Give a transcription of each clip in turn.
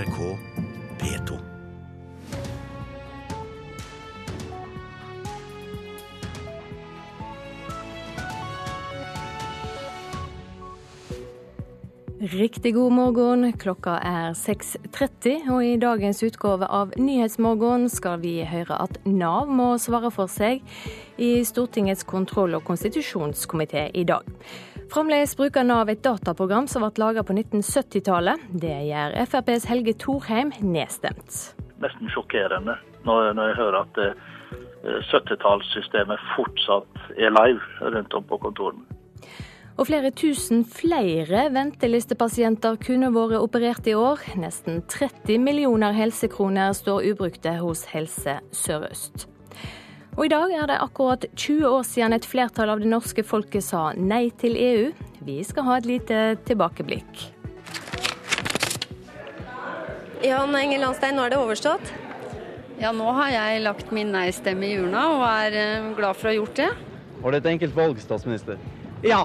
NRK P2. Riktig god morgen. Klokka er 6.30, og i dagens utgave av Nyhetsmorgen skal vi høre at Nav må svare for seg i Stortingets kontroll- og konstitusjonskomité i dag. Fremdeles bruker Nav et dataprogram som ble laget på 1970-tallet. Det gjør FrPs Helge Thorheim nedstemt. Nesten sjokkerende når, når jeg hører at eh, 70-tallssystemet fortsatt er live rundt om på kontorene. Og flere tusen flere ventelistepasienter kunne vært operert i år. Nesten 30 millioner helsekroner står ubrukte hos Helse Sør-Øst. Og i dag er det akkurat 20 år siden et flertall av det norske folket sa nei til EU. Vi skal ha et lite tilbakeblikk. Jan Engel Landstein, nå er det overstått? Ja, nå har jeg lagt min nei-stemme i urna og er eh, glad for å ha gjort det. Var det et enkelt valg, statsminister? Ja,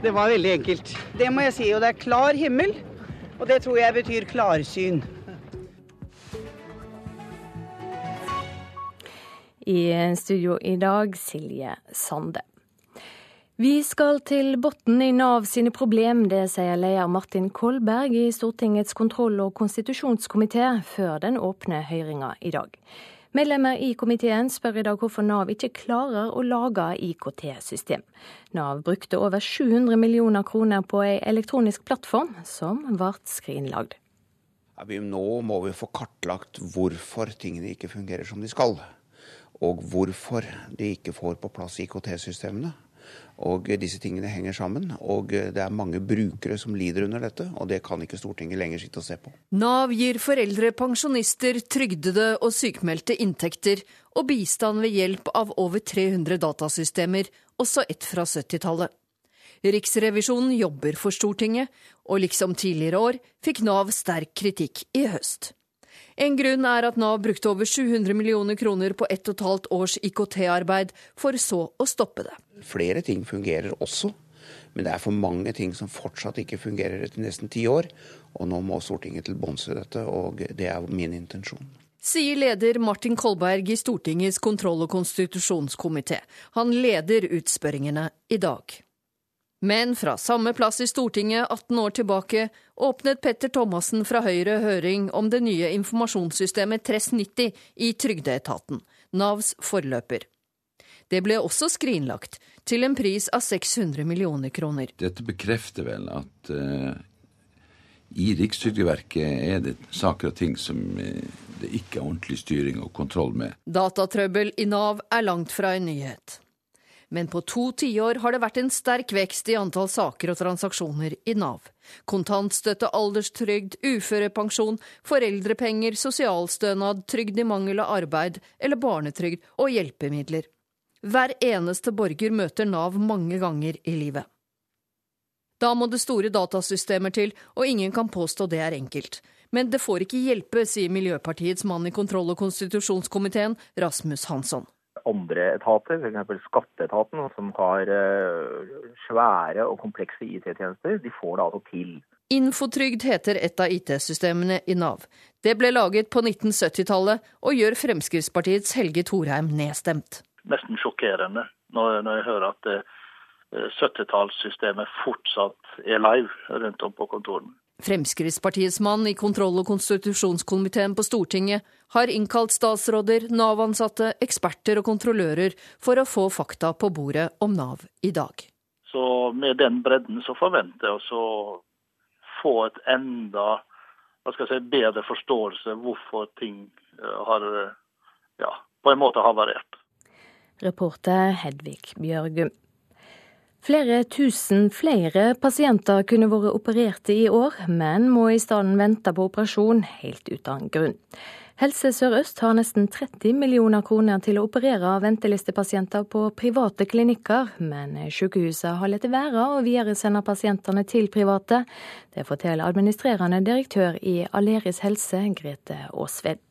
det var veldig enkelt. Det må jeg si. Og det er klar himmel. Og det tror jeg betyr klarsyn. I studio i dag, Silje Sande. Vi skal til bunnen i Nav sine problem, det sier leder Martin Kolberg i Stortingets kontroll- og konstitusjonskomité før den åpne høringa i dag. Medlemmer i komiteen spør i dag hvorfor Nav ikke klarer å lage IKT-system. Nav brukte over 700 millioner kroner på ei elektronisk plattform som ble skrinlagd. Ja, nå må vi få kartlagt hvorfor tingene ikke fungerer som de skal og hvorfor de ikke får på plass IKT-systemene. Og disse tingene henger sammen, og det er mange brukere som lider under dette, og det kan ikke Stortinget lenger sitte og se på. Nav gir foreldre, pensjonister, trygdede og sykmeldte inntekter og bistand ved hjelp av over 300 datasystemer, også ett fra 70-tallet. Riksrevisjonen jobber for Stortinget, og liksom tidligere år fikk Nav sterk kritikk i høst. En grunn er at Nav brukte over 700 millioner kroner på ett og et halvt års IKT-arbeid, for så å stoppe det. Flere ting fungerer også, men det er for mange ting som fortsatt ikke fungerer etter nesten ti år. Og nå må Stortinget til bunns i dette, og det er min intensjon. Sier leder Martin Kolberg i Stortingets kontroll- og konstitusjonskomité. Han leder utspørringene i dag. Men fra samme plass i Stortinget 18 år tilbake åpnet Petter Thomassen fra Høyre høring om det nye informasjonssystemet Tress90 i Trygdeetaten, Navs forløper. Det ble også skrinlagt, til en pris av 600 millioner kroner. Dette bekrefter vel at uh, i Rikstrygdeverket er det saker og ting som uh, det ikke er ordentlig styring og kontroll med. Datatrøbbel i Nav er langt fra en nyhet. Men på to tiår har det vært en sterk vekst i antall saker og transaksjoner i Nav. Kontantstøtte, alderstrygd, uførepensjon, foreldrepenger, sosialstønad, trygd i mangel av arbeid eller barnetrygd og hjelpemidler. Hver eneste borger møter Nav mange ganger i livet. Da må det store datasystemer til, og ingen kan påstå det er enkelt. Men det får ikke hjelpe, sier Miljøpartiets mann i kontroll- og konstitusjonskomiteen, Rasmus Hansson andre etater, f.eks. skatteetaten, som har svære og komplekse IT-tjenester, de får det altså til. Infotrygd heter et av IT-systemene i Nav. Det ble laget på 1970-tallet og gjør Fremskrittspartiets Helge Thorheim nedstemt. Nesten sjokkerende når, når jeg hører at 70-tallssystemet fortsatt er live rundt om på kontorene. Fremskrittspartiets mann i kontroll- og konstitusjonskomiteen på Stortinget har innkalt statsråder, Nav-ansatte, eksperter og kontrollører for å få fakta på bordet om Nav i dag. Så med den bredden så forventer jeg å få et enda hva skal jeg si, bedre forståelse hvorfor ting har ja, på en måte havarert. Reporter Hedvig Bjørgum. Flere tusen flere pasienter kunne vært opererte i år, men må i stedet vente på operasjon helt uten grunn. Helse Sør-Øst har nesten 30 millioner kroner til å operere ventelistepasienter på private klinikker, men sykehuset har latt være å videresende pasientene til private. Det forteller administrerende direktør i Aleris helse, Grete Aasved.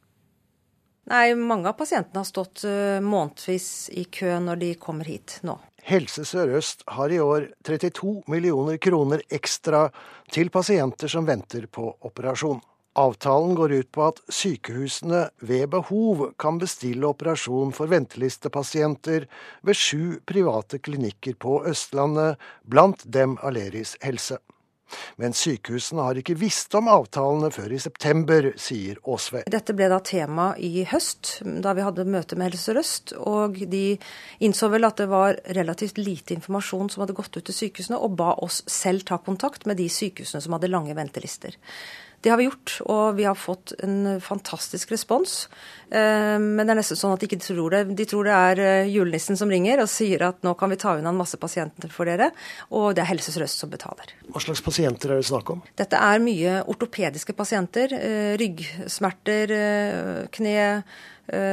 Nei, mange av pasientene har stått månedsvis i kø når de kommer hit nå. Helse Sør-Øst har i år 32 millioner kroner ekstra til pasienter som venter på operasjon. Avtalen går ut på at sykehusene ved behov kan bestille operasjon for ventelistepasienter ved sju private klinikker på Østlandet, blant dem Aleris helse. Men sykehusene har ikke visst om avtalene før i september, sier Aasve. Dette ble da tema i høst, da vi hadde møte med Helse Sør-Øst. Og de innså vel at det var relativt lite informasjon som hadde gått ut til sykehusene, og ba oss selv ta kontakt med de sykehusene som hadde lange ventelister. Det har vi gjort, og vi har fått en fantastisk respons. Eh, men det er nesten sånn at de ikke tror det. De tror det er eh, julenissen som ringer og sier at nå kan vi ta unna en masse pasienter for dere, og det er Helse Sør-Øst som betaler. Hva slags pasienter er det snakk om? Dette er mye ortopediske pasienter. Eh, ryggsmerter, kne,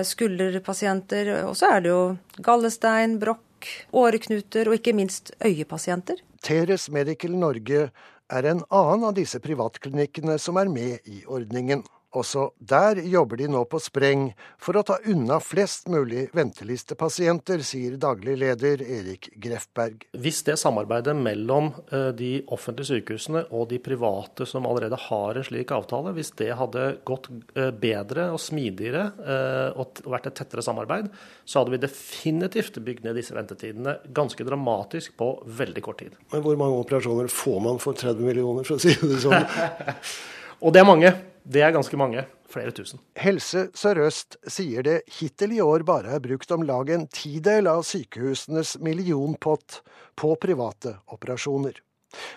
skulderpasienter. Og så er det jo gallestein, brokk, åreknuter og ikke minst øyepasienter. Teres Medical Norge er en annen av disse privatklinikkene som er med i ordningen. Også der jobber de nå på spreng for å ta unna flest mulig ventelistepasienter, sier daglig leder Erik Grefberg. Hvis det samarbeidet mellom eh, de offentlige sykehusene og de private som allerede har en slik avtale, hvis det hadde gått eh, bedre og smidigere eh, og vært et tettere samarbeid, så hadde vi definitivt bygd ned disse ventetidene ganske dramatisk på veldig kort tid. Men hvor mange operasjoner får man for 30 millioner, for å si det sånn? og det er mange. Det er ganske mange. Flere tusen. Helse Sør-Øst sier det hittil i år bare er brukt om lag en tidel av sykehusenes millionpott på private operasjoner.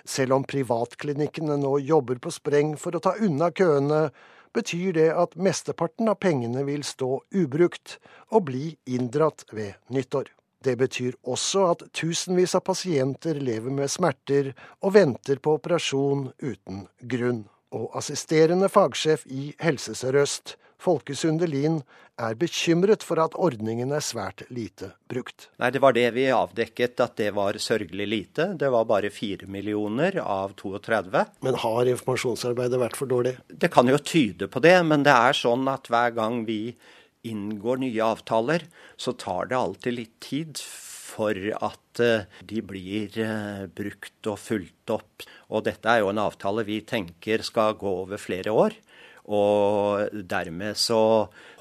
Selv om privatklinikkene nå jobber på spreng for å ta unna køene, betyr det at mesteparten av pengene vil stå ubrukt og bli inndratt ved nyttår. Det betyr også at tusenvis av pasienter lever med smerter og venter på operasjon uten grunn og assisterende fagsjef i Helse Sør-Øst, Folke Sundelin, er bekymret for at ordningen er svært lite brukt. Nei, Det var det vi avdekket, at det var sørgelig lite. Det var bare 4 millioner av 32. Men har informasjonsarbeidet vært for dårlig? Det kan jo tyde på det, men det er sånn at hver gang vi inngår nye avtaler, så tar det alltid litt tid for at eh, de blir eh, brukt og fulgt opp. Og dette er jo en avtale vi tenker skal gå over flere år. Og dermed så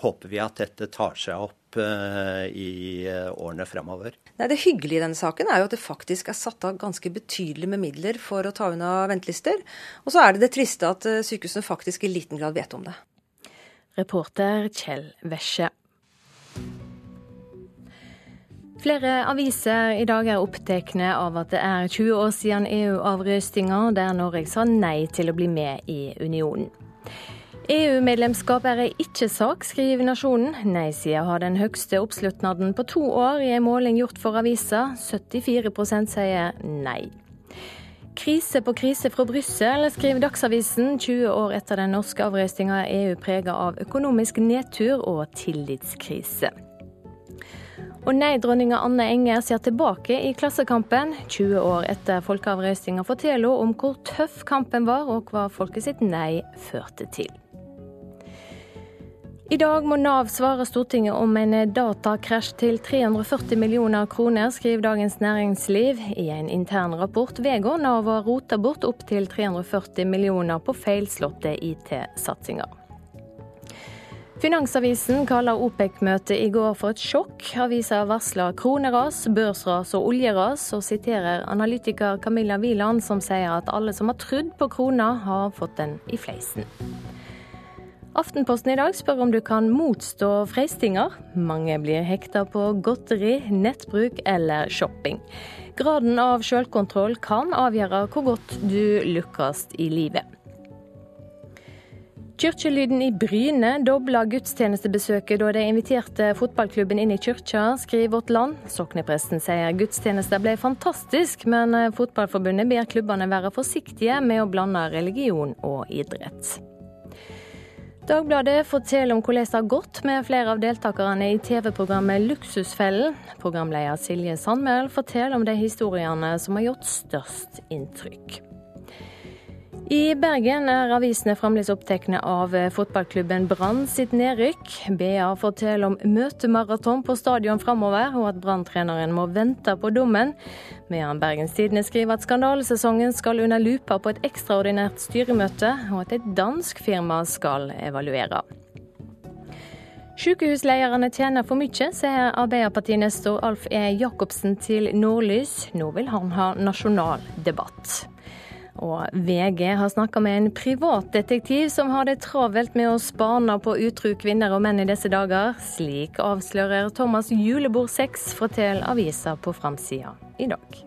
håper vi at dette tar seg opp eh, i årene fremover. Nei, det hyggelige i denne saken er jo at det faktisk er satt av ganske betydelig med midler for å ta unna ventelister. Og så er det det triste at sykehusene faktisk i liten grad vet om det. Reporter Kjell Vesje. Flere aviser i dag er opptatt av at det er 20 år siden EU-avrøstinga, der Norge sa nei til å bli med i unionen. EU-medlemskap er ei ikke-sak, skriver Nasjonen. Nei-sida har den høgste oppslutnaden på to år i en måling gjort for avisa. 74% sier nei. Krise på krise fra Brussel, skriver Dagsavisen. 20 år etter den norske avrøstinga er EU prega av økonomisk nedtur og tillitskrise. Og nei-dronninga Anne Enger ser tilbake i Klassekampen. 20 år etter folkeavrøstinga forteller om hvor tøff kampen var, og hva folket sitt nei førte til. I dag må Nav svare Stortinget om en datakrasj til 340 millioner kroner, skriver Dagens Næringsliv. I en intern rapport vedgår Nav å rote bort opptil 340 millioner på feilslåtte IT-satsinger. Finansavisen kaller OPEC-møtet i går for et sjokk. Avisa varsler kroneras, børsras og oljeras, og siterer analytiker Camilla Wieland, som sier at alle som har trodd på krona, har fått den i fleisen. Aftenposten i dag spør om du kan motstå freistinger. Mange blir hekta på godteri, nettbruk eller shopping. Graden av sjølkontroll kan avgjøre hvor godt du lykkes i livet. Kirkelyden i Bryne dobla gudstjenestebesøket da de inviterte fotballklubben inn i kirka, skriver Vårt Land. Soknepresten sier gudstjenester ble fantastisk, men Fotballforbundet ber klubbene være forsiktige med å blande religion og idrett. Dagbladet forteller om hvordan det har gått med flere av deltakerne i TV-programmet Luksusfellen. Programleder Silje Sandmæl forteller om de historiene som har gjort størst inntrykk. I Bergen er avisene fremdeles opptatt av fotballklubben Brann sitt nedrykk. BA forteller om møtemaraton på stadion fremover, og at Brann-treneren må vente på dommen. Medan Bergens Tidende skriver at skandalesesongen skal under lupa på et ekstraordinært styremøte, og at et dansk firma skal evaluere. Sykehuslederne tjener for mye, sier Arbeiderpartinestor Alf E. Jacobsen til Nordlys. Nå vil han ha nasjonal debatt. Og VG har snakka med en privatdetektiv som har det travelt med å spane på utro kvinner og menn i disse dager. Slik avslører Thomas Julebord 6, forteller avisa på framsida i dag.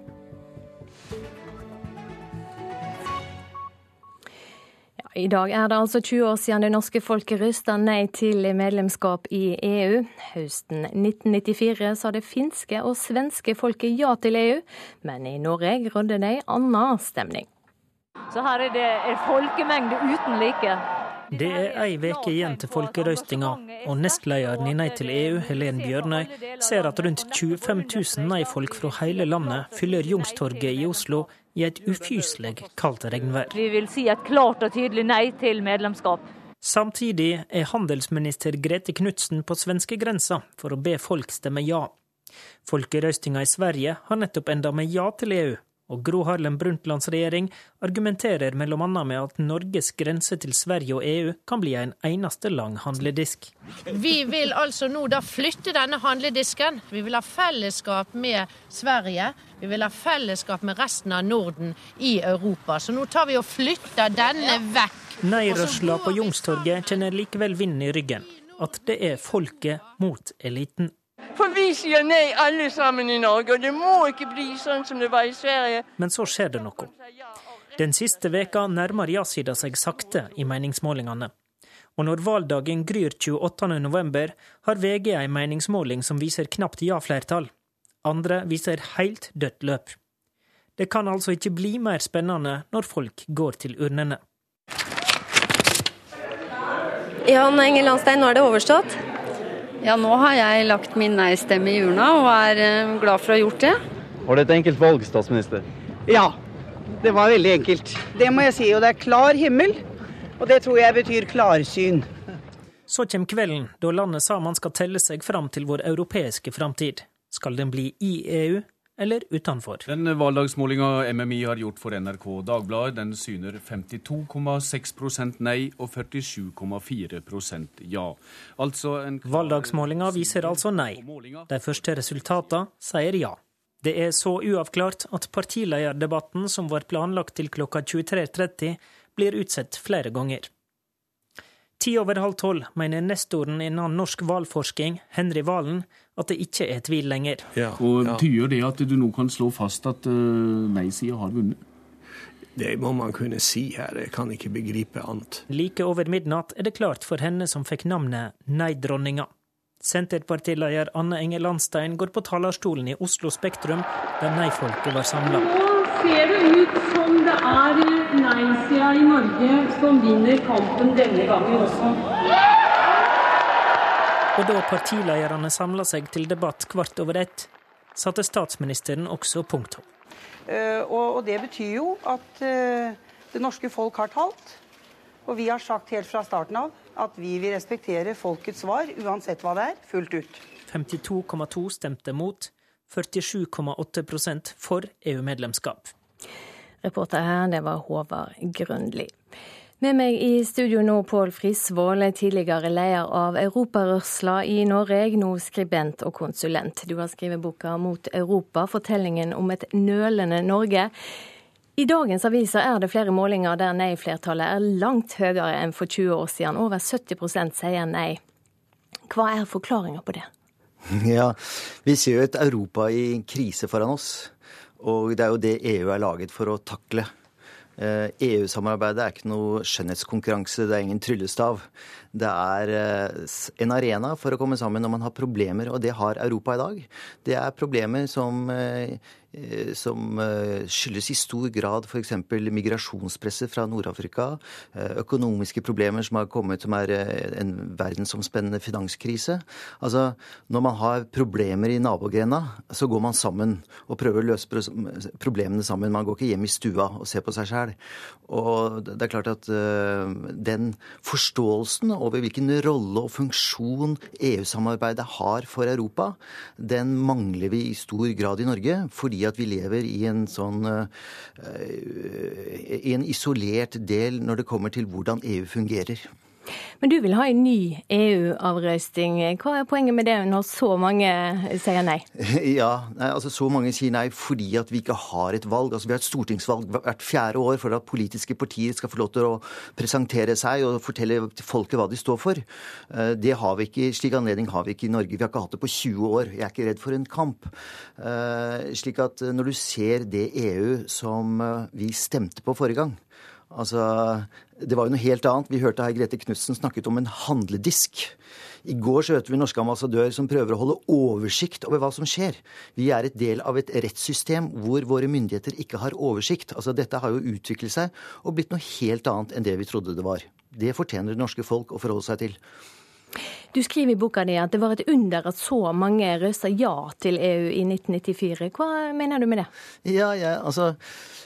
I dag er det altså 20 år siden det norske folket røsta nei til medlemskap i EU. Høsten 1994 sa det finske og svenske folket ja til EU, men i Norge rådde det ei anna stemning. Så her er det en folkemengde uten like. Det er ei uke igjen til folkerøstinga, og nestlederen i Nei til EU, Helen Bjørnøy, ser at rundt 25 000 nei-folk fra hele landet fyller Youngstorget i Oslo i et ufyselig kaldt regnvær. Vi vil si et klart og tydelig nei til medlemskap. Samtidig er handelsminister Grete Knutsen på svenskegrensa for å be folk stemme ja. Folkerøstinga i Sverige har nettopp enda med ja til EU, og Gro Harlem Brundtlands regjering argumenterer bl.a. med at Norges grense til Sverige og EU kan bli en eneste lang handledisk. Vi vil altså nå da flytte denne handledisken. Vi vil ha fellesskap med Sverige. Vi vil ha fellesskap med resten av Norden i Europa. Så nå tar vi og flytter denne vekk. Nei-rørsla på Youngstorget kjenner likevel vinden i ryggen. At det er folket mot eliten. For vi sier nei alle sammen i Norge, og det må ikke bli sånn som det var i Sverige. Men så skjer det noe. Den siste veka nærmer ja-sida seg sakte i meningsmålingene. Og når valgdagen gryr 28.11, har VG en meningsmåling som viser knapt ja-flertall. Andre viser helt dødt løp. Det kan altså ikke bli mer spennende når folk går til urnene. Jan Engel Landstein, nå er det overstått? Ja, nå har jeg lagt min nei-stemme i urna og er eh, glad for å ha gjort det. Var det et enkelt valg, statsminister? Ja, det var veldig enkelt. Det må jeg si. Og det er klar himmel. Og det tror jeg betyr klarsyn. Så kommer kvelden da landet sa man skal telle seg fram til vår europeiske framtid. Skal den bli i EU eller utenfor. Den valgdagsmålinga MMI har gjort for NRK Dagbladet, den syner 52,6% nei og 47,4% ja. Altså en Valgdagsmålinga viser altså nei. De første resultatene sier ja. Det er så uavklart at partilederdebatten som var planlagt til klokka 23.30, blir utsatt flere ganger. Ti over halv tolv mener nestoren innen norsk valgforsking, Henry Valen, at det ikke er tvil lenger. Ja, og. Tyder det at du nå kan slå fast at uh, nei-sida har vunnet? Det må man kunne si her, jeg kan ikke begripe annet. Like over midnatt er det klart for henne som fikk navnet Nei-dronninga. Senterpartileder Anne Enge Landstein går på talerstolen i Oslo Spektrum, der nei-folket var samla. Nå ser det ut som det er nei-sida i Norge som vinner kampen denne gangen også. Og da partilederne samla seg til debatt kvart over ett, satte statsministeren også punktum. Uh, og, det betyr jo at uh, det norske folk har talt. Og vi har sagt helt fra starten av at vi vil respektere folkets svar, uansett hva det er, fullt ut. 52,2 stemte mot, 47,8% for EU-medlemskap. Reporter her, det var Håvard Grønli. Med meg i studio nå, Pål Frisvold, tidligere leder av Europarørsla i Norge, nå skribent og konsulent. Du har skrevet boka 'Mot Europa', fortellingen om et nølende Norge. I dagens aviser er det flere målinger der nei-flertallet er langt høyere enn for 20 år siden. Over 70% sier nei. Hva er forklaringa på det? Ja, Vi ser jo et Europa i krise foran oss. Og det er jo det EU er laget for å takle. EU-samarbeidet eh, e er ikke noe skjønnhetskonkurranse, det er ingen tryllestav. Det er eh, en arena for å komme sammen når man har problemer, og det har Europa i dag. Det er problemer som eh, som skyldes i stor grad f.eks. migrasjonspresset fra Nord-Afrika, økonomiske problemer som har kommet, som er en verdensomspennende finanskrise. Altså, når man har problemer i nabogrenda, så går man sammen og prøver å løse problemene sammen. Man går ikke hjem i stua og ser på seg sjæl. Og det er klart at den forståelsen over hvilken rolle og funksjon EU-samarbeidet har for Europa, den mangler vi i stor grad i Norge. Fordi at vi lever i en sånn i en isolert del når det kommer til hvordan EU fungerer. Men du vil ha en ny EU-avrøsting. Hva er poenget med det når så mange sier nei? Ja, altså Så mange sier nei fordi at vi ikke har et valg. Altså Vi har et stortingsvalg hvert fjerde år for at politiske partier skal få lov til å presentere seg og fortelle folket hva de står for. Eh, det har vi ikke, Slik anledning har vi ikke i Norge. Vi har ikke hatt det på 20 år. Jeg er ikke redd for en kamp. Eh, slik at når du ser det EU som eh, vi stemte på forrige gang, Altså, det var jo noe helt annet. Vi hørte her Grete Knutsen snakket om en handledisk. I går så hørte vi norske ambassadør som prøver å holde oversikt over hva som skjer. Vi er et del av et rettssystem hvor våre myndigheter ikke har oversikt. Altså, dette har jo utviklet seg og blitt noe helt annet enn det vi trodde det var. Det fortjener det norske folk å forholde seg til. Du skriver i boka di at det var et under at så mange røsta ja til EU i 1994. Hva mener du med det? Ja, ja, altså...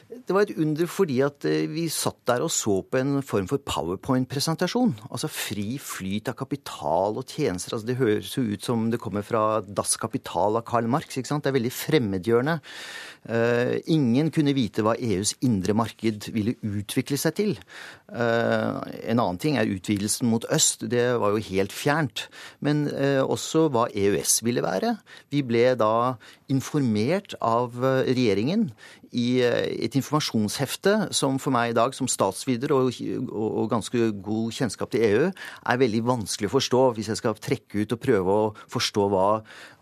Det var et under fordi at eh, vi satt der og så på en form for powerpoint-presentasjon. Altså fri flyt av kapital og tjenester. Altså det høres jo ut som det kommer fra Das Kapital av Karl Marx. ikke sant? Det er veldig fremmedgjørende. Uh, ingen kunne vite hva EUs indre marked ville utvikle seg til. Uh, en annen ting er utvidelsen mot øst. Det var jo helt fjernt. Men uh, også hva EØS ville være. Vi ble da informert av regjeringen i et informasjonshefte som for meg i dag, som statsvider og, og, ganske god kjennskap til EU, er veldig vanskelig å forstå hvis jeg skal trekke ut og prøve å forstå hva,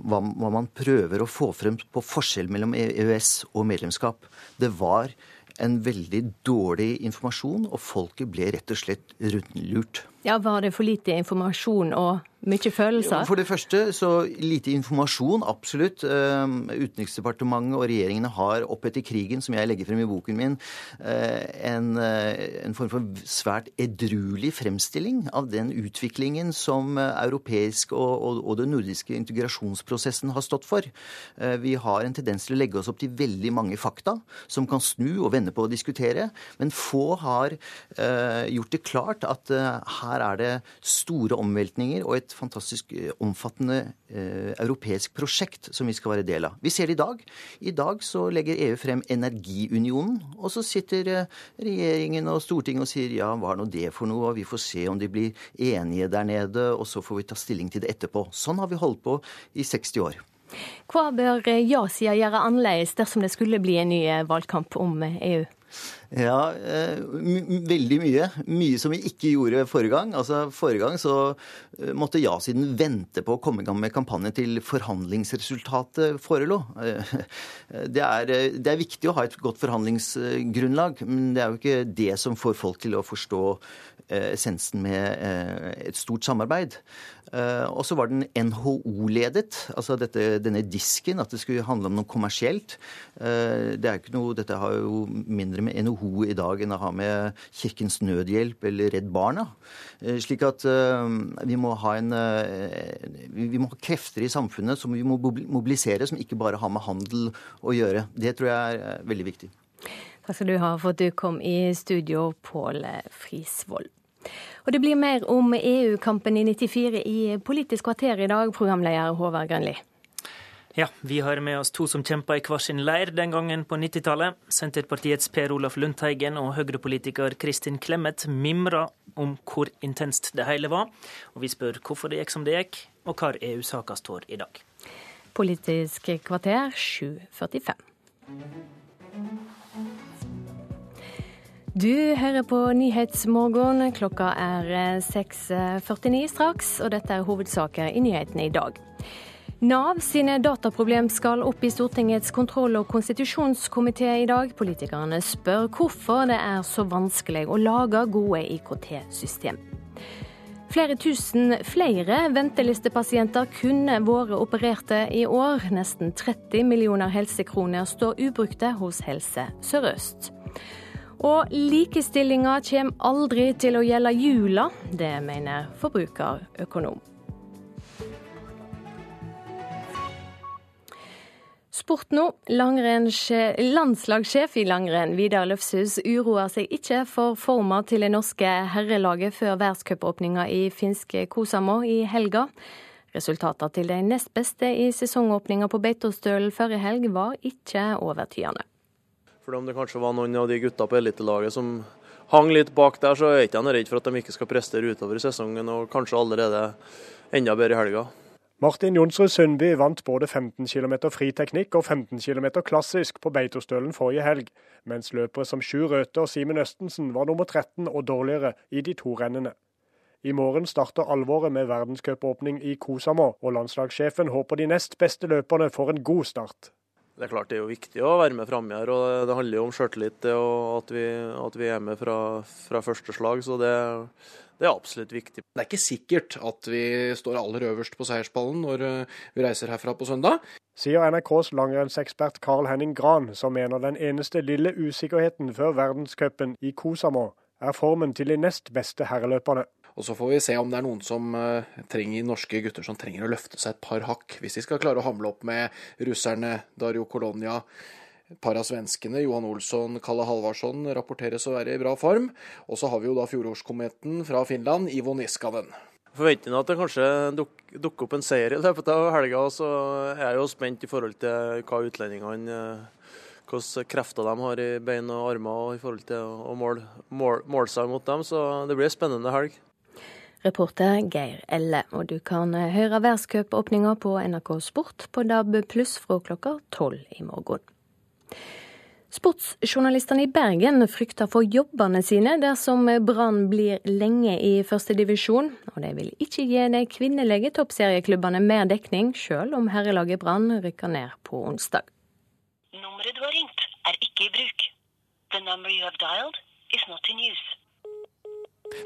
hva, hva man prøver å få frem på forskjell mellom EØS og medlemskap. Det var en veldig dårlig informasjon, og folket ble rett og slett rundlurt. Ja, Var det for lite informasjon og mye følelser? For det første så lite informasjon, absolutt. Ehm, Utenriksdepartementet og regjeringene har opp etter krigen, som jeg legger frem i boken min, eh, en, eh, en form for svært edruelig fremstilling av den utviklingen som eh, europeisk og, og, og den nordiske integrasjonsprosessen har stått for. Vi har en tendens til å legge oss opp til veldig mange fakta som kan snu og vende på å diskutere, men få har gjort det klart at her er det store omveltninger og et fantastisk eh, omfattende eh, europeisk prosjekt som vi skal være del av. Vi ser det i dag. I dag så legger EU frem energiunionen, og så sitter eh, regjeringen og Stortinget og sier ja, hva er nå det for noe, og vi får se om de blir enige der nede, og så får vi ta stilling til det etterpå. Sånn har vi holdt på i 60 år. Hva bør ja-sida gjøre annerledes dersom det skulle bli en ny eh, valgkamp om EU? Ja, eh, veldig mye. Mye som vi ikke gjorde forrige gang. Altså, Forrige gang så eh, måtte ja-siden vente på å komme i gang med kampanjen til forhandlingsresultatet forelå. Eh, det, er, det er viktig å ha et godt forhandlingsgrunnlag, men det er jo ikke det som får folk til å forstå essensen med et stort samarbeid. Og så var den NHO-ledet, altså dette, denne disken, at det skulle handle om noe kommersielt. Det er ikke noe, Dette har jo mindre med NHO i dag enn å ha med Kirkens Nødhjelp eller Redd Barna. Eh, slik at eh, vi må ha en eh, Vi må ha krefter i samfunnet som vi må mobilisere, som ikke bare har med handel å gjøre. Det tror jeg er veldig viktig. Takk skal du ha for at du kom i studio, Pål Frisvold. Og det blir mer om EU-kampen i 94 i Politisk kvarter i dag, programleder Håvard Grønli. Ja, vi har med oss to som kjempa i hver sin leir den gangen på 90-tallet. Senterpartiets Per Olaf Lundteigen og Høyre-politiker Kristin Clemet mimra om hvor intenst det hele var. Og vi spør hvorfor det gikk som det gikk, og hvor EU-saka står i dag. Politisk kvarter 7.45. Du hører på Nyhetsmorgen. Klokka er 6.49 straks, og dette er hovedsaker i nyhetene i dag. Nav sine dataproblem skal opp i Stortingets kontroll- og konstitusjonskomité i dag. Politikerne spør hvorfor det er så vanskelig å lage gode IKT-system. flere tusen flere ventelistepasienter kunne vært opererte i år. Nesten 30 millioner helsekroner står ubrukte hos Helse Sør-Øst. Og likestillinga kommer aldri til å gjelde jula. Det mener forbrukerøkonom. Sport nå. Landslagssjef i langrenn Vidar Løfshus uroer seg ikke for forma til det norske herrelaget før verdenscupåpninga i finske Kosamo i helga. Resultatene til de nest beste i sesongåpninga på Beitostølen forrige helg var ikke overtydende. For om det kanskje var noen av de gutta på elitelaget som hang litt bak der, så er ikke jeg redd for at de ikke skal prestere utover i sesongen, og kanskje allerede enda bedre i helga. Martin Jonsrud Sundby vant både 15 km friteknikk og 15 km klassisk på Beitostølen forrige helg, mens løpere som Sjur Røthe og Simen Østensen var nummer 13 og dårligere i de to rennene. I morgen starter alvoret med verdenscupåpning i Kosamo, og landslagssjefen håper de nest beste løperne får en god start. Det er klart det er jo viktig å være med framme her, og det handler jo om sjøltillit og at vi, at vi, er med fra, fra første slag. så det det er absolutt viktig. Det er ikke sikkert at vi står aller øverst på seierspallen når eh, vi reiser herfra på søndag. Sier NRKs langrennsekspert Carl Henning Gran, som mener den eneste lille usikkerheten før verdenscupen i Kosamo er formen til de nest beste herreløperne. Og Så får vi se om det er noen som uh, trenger norske gutter som trenger å løfte seg et par hakk, hvis de skal klare å hamle opp med russerne Dario Colonia, et par av svenskene, Johan Olsson, Kalle Halvarsson, rapporteres å være i bra form. Og så har vi jo da fjorårskometen fra Finland, Ivo Niskanen. Forventer at det kanskje dukker duk opp en seier i løpet av helga. Så er jeg jo spent i forhold til hva utlendingene hvilke krefter de har i bein og armer og i forhold til å måle mål, mål seg mot dem. Så det blir en spennende helg. Reporter Geir Elle. Og du kan høre verdenscupåpninga på NRK Sport på DAB pluss fra klokka tolv i morgen. Sportsjournalistene i Bergen frykter for jobbene sine dersom Brann blir lenge i førstedivisjon. Og de vil ikke gi de kvinnelige toppserieklubbene mer dekning, sjøl om herrelaget Brann rykker ned på onsdag. Nummeret du har ringt er ikke i bruk. The number you have dialed is not in use.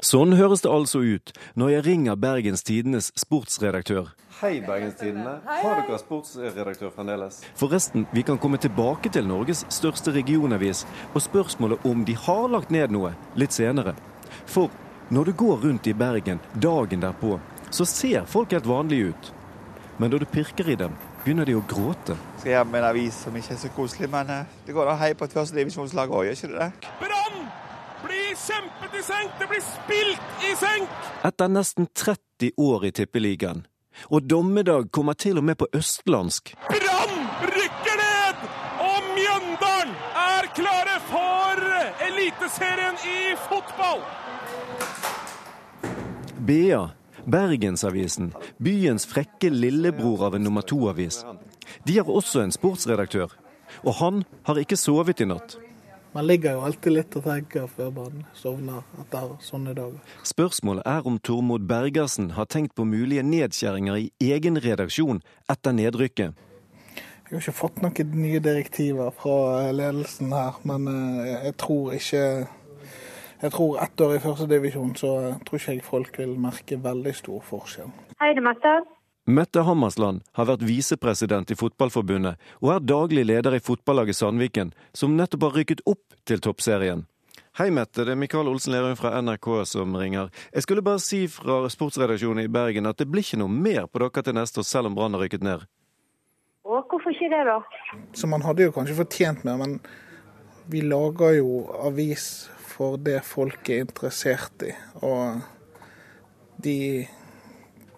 Sånn høres det altså ut når jeg ringer Bergens Tidenes sportsredaktør. Hei, Bergens Tidende. Har dere sportsredaktør fremdeles? Forresten, vi kan komme tilbake til Norges største regionavis og spørsmålet om de har lagt ned noe, litt senere. For når du går rundt i Bergen dagen derpå, så ser folk helt vanlige ut. Men når du pirker i dem, begynner de å gråte. Skal hjem med en avis som ikke er så koselig, men eh, det går da hei på et førstedivisjonslag òg, gjør ikke det? Brann blir kjempet i senk! Det blir spilt i senk! Etter nesten 30 år i Tippeligaen. Og dommedag kommer til og med på østlandsk. Brann rykker ned! Og Mjøndalen er klare for Eliteserien i fotball! BA, Bergensavisen, byens frekke lillebror av en nummer to-avis. De har også en sportsredaktør, og han har ikke sovet i natt. Man ligger jo alltid litt og tenker før man sovner etter sånne dager. Spørsmålet er om Tormod Bergersen har tenkt på mulige nedskjæringer i egen redaksjon etter nedrykket. Jeg har ikke fått noen nye direktiver fra ledelsen her, men eh, jeg tror ikke Jeg tror ett år i førstedivisjon, så tror ikke jeg folk vil merke veldig stor forskjell. Hei, det er Mette. Mette Hammersland har vært visepresident i Fotballforbundet og er daglig leder i fotballaget Sandviken, som nettopp har rykket opp til toppserien. Hei, Mette. Det er Mikael Olsen Lerum fra NRK som ringer. Jeg skulle bare si fra sportsredaksjonen i Bergen at det blir ikke noe mer på dere til neste år, selv om Brann har rykket ned. Å, hvorfor ikke det, da? Så man hadde jo kanskje fortjent mer, men vi lager jo avis for det folk er interessert i. Og de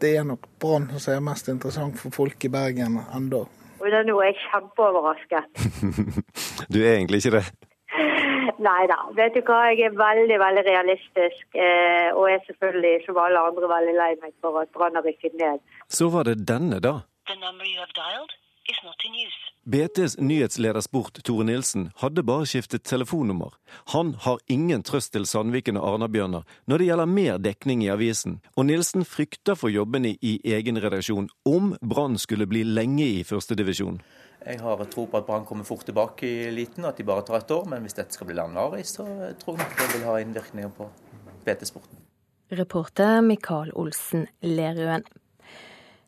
det er nok Brann som er mest interessant for folk i Bergen ennå. Nå er jeg kjempeoverrasket. du er egentlig ikke det? Nei da. Vet du hva, jeg er veldig veldig realistisk. Eh, og er selvfølgelig, som alle andre, veldig lei meg for at Brann har rykket ned. Så var det denne, da. The number you have dialed is not in use. BTs nyhetsleder Sport, Tore Nilsen, hadde bare skiftet telefonnummer. Han har ingen trøst til Sandviken og Arna-Bjørnar når det gjelder mer dekning i avisen, og Nilsen frykter for jobbene i egen redaksjon om Brann skulle bli lenge i førstedivisjon. Jeg har tro på at Brann kommer fort tilbake i eliten, at de bare tar et år. Men hvis dette skal bli langvarig, så tror jeg det vil ha innvirkninger på BT-sporten. Reporter Mikael Olsen Lerøen.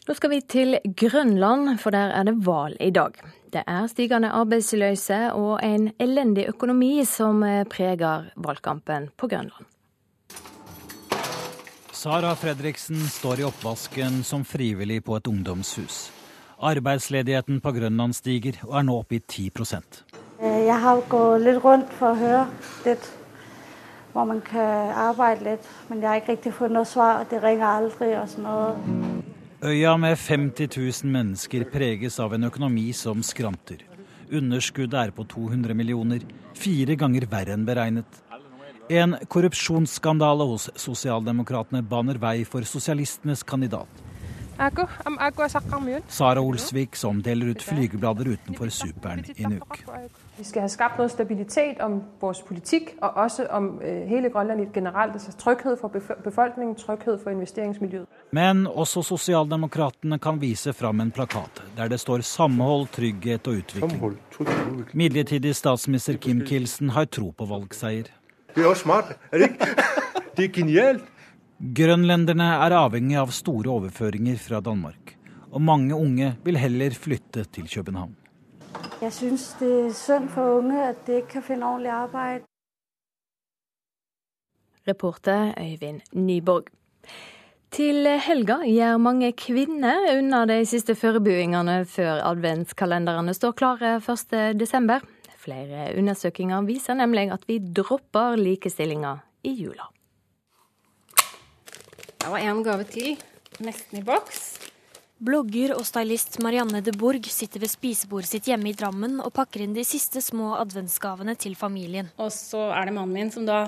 Nå skal vi til Grønland, for der er det valg i dag. Det er stigende arbeidsløse og en elendig økonomi som preger valgkampen på Grønland. Sara Fredriksen står i oppvasken som frivillig på et ungdomshus. Arbeidsledigheten på Grønland stiger og er nå oppe i 10 Jeg har gått litt rundt for å høre litt hvor man kan arbeide litt, men jeg har ikke riktig funnet noe svar. Det ringer aldri og sånn noe. Øya med 50 000 mennesker preges av en økonomi som skranter. Underskuddet er på 200 millioner, fire ganger verre enn beregnet. En korrupsjonsskandale hos sosialdemokratene baner vei for sosialistenes kandidat. Sara Olsvik, som deler ut flygeblader utenfor Superen i Nuuk. Vi skal ha skapt noget stabilitet om vores politikk, og også om øh, hele Grønland generelt. Altså trygghet for befolkningen, trygghet for investeringsmiljøet. Men også sosialdemokratene kan vise fram en plakat der det står 'samhold, trygghet og utvikling'. Midlertidig statsminister Kim Kilsen har tro på valgseier. Det er jo smart, er det ikke? Det er genialt. Grønlenderne er avhengig av store overføringer fra Danmark. Og mange unge vil heller flytte til København. Jeg syns det er synd for unge at de ikke kan finne ordentlig arbeid. Reporter Øyvind Nyborg. Til helga gjør mange kvinner unna de siste forberedelsene før adventskalenderne står klare 1.12. Flere undersøkelser viser nemlig at vi dropper likestillinga i jula. Det var en gave til, nesten i boks. Blogger og stylist Marianne de Borg sitter ved spisebordet sitt hjemme i Drammen og pakker inn de siste små adventsgavene til familien. Og så er det mannen min som da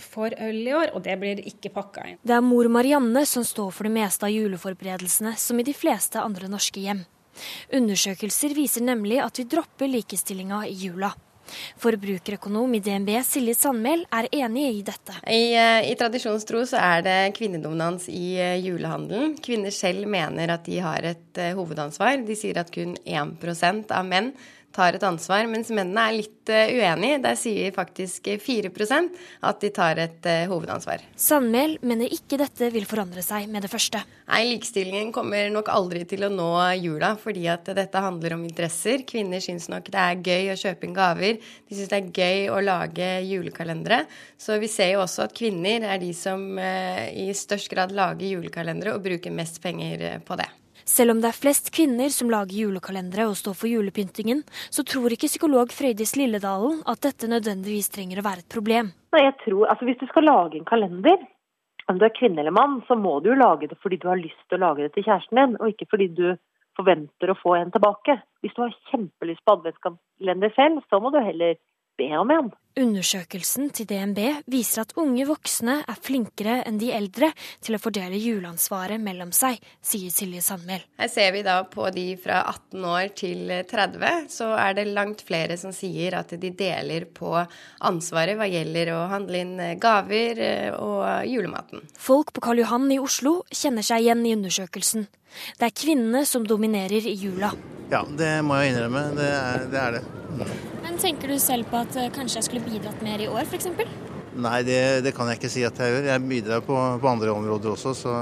får øl i år, og det blir ikke pakka inn. Det er mor Marianne som står for det meste av juleforberedelsene, som i de fleste andre norske hjem. Undersøkelser viser nemlig at vi dropper likestillinga i jula. Forbrukerøkonom i DNB Silje Sandmæl er enig i dette. I, eh, I, tradisjonstro så er det kvinnedominans i eh, julehandelen. Kvinner selv mener at de har et uh, hovedansvar. De sier at kun 1% av menn tar et ansvar, mens mennene er litt uh, uenige. Der sier faktisk 4% at de tar et uh, hovedansvar. Sandmæl mener ikke dette vil forandre seg med det første. Nei, likestillingen kommer nok aldri til å nå jula, fordi at dette handler om interesser. Kvinner syns nok det er gøy å kjøpe inn gaver. De syns det er gøy å lage julekalendere. Så vi ser jo også at kvinner er de som uh, i størst grad lager julekalendere og bruker mest penger på det. Selv om det er flest kvinner som lager julekalendere og står for julepyntingen, så tror ikke psykolog Frøydis Lilledalen at dette nødvendigvis trenger å være et problem. Jeg tror, altså Hvis du skal lage en kalender, om du er kvinne eller mann, så må du jo lage det fordi du har lyst til å lage det til kjæresten din, og ikke fordi du forventer å få en tilbake. Hvis du har kjempelyst på adventskalender selv, så må du heller be om en. Undersøkelsen til DNB viser at unge voksne er flinkere enn de eldre til å fordele juleansvaret mellom seg, sier Silje Sandmæl. Her ser vi da på de fra 18 år til 30, så er det langt flere som sier at de deler på ansvaret hva gjelder å handle inn gaver eh, og julematen. Folk på Karl Johan i Oslo kjenner seg igjen i undersøkelsen. Det er kvinnene som dominerer i jula. Ja, det må jeg innrømme. Det er det. Er det. Tenker du selv på at eh, kanskje jeg skulle bidratt mer i år, f.eks.? Nei, det, det, kan jeg ikke si at jeg gjør. Jeg bidrar på, på andre områder også. Så,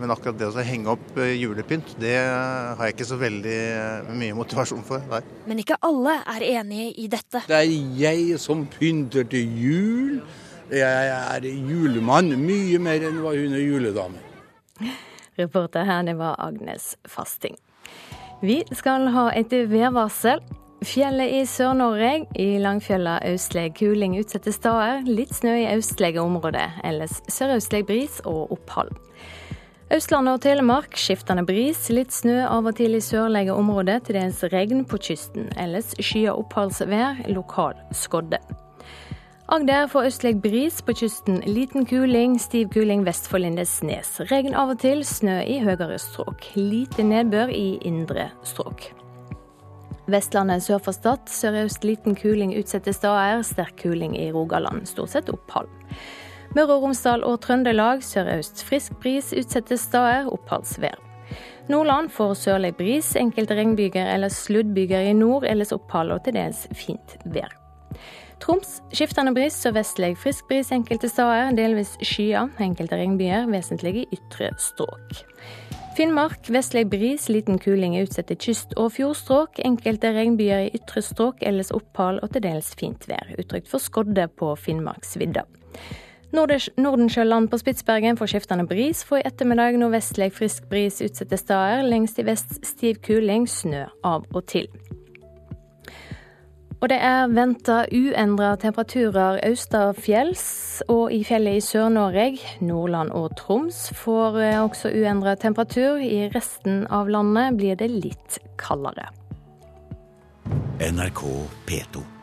men akkurat det å henge opp eh, julepynt, det har jeg ikke så veldig eh, mye motivasjon for. Nei. Men ikke alle er enige i dette. Det er jeg som pynter til jul. Jeg er julemann mye mer enn hva hun er juledame. Reporter her, det var Agnes Fasting. Vi skal ha et værvarsel. Fjellet i Sør-Norge. I Langfjella østlig kuling utsatte steder. Litt snø i østlige områder. Ellers sørøstlig bris og opphold. Østlandet og Telemark skiftende bris. Litt snø av og til i sørlige områder. Til dels regn på kysten. Ellers skyet oppholdsvær. Lokal skodde. Agder får østlig bris, på kysten liten kuling, stiv kuling vest for Lindesnes. Regn av og til, snø i høyere strøk. Lite nedbør i indre strøk. Vestlandet sør for Stad sørøst liten kuling utsatte steder, sterk kuling i Rogaland, stort sett opphold. Møre og Romsdal og Trøndelag sørøst frisk bris utsatte steder, oppholdsvær. Nordland får sørlig bris, enkelte regnbyger eller sluddbyger i nord, ellers opphold og til dels fint vær. Troms skiftende bris og vestlig frisk bris enkelte steder, delvis skyer. Enkelte regnbyger, vesentlig i ytre strøk. Finnmark vestlig bris, liten kuling i utsatte kyst- og fjordstrøk. Enkelte regnbyger i ytre strøk, ellers opphold og til dels fint vær. Utrygt for skodde på Finnmarksvidda. Nordensjøland på Spitsbergen får skiftende bris. For i ettermiddag nordvestlig frisk bris utsatte steder. Lengst i vest stiv kuling, snø av og til. Og det er venta uendra temperaturer østafjells og i fjellet i Sør-Norge. Nordland og Troms får eh, også uendra temperatur. I resten av landet blir det litt kaldere. NRK P2.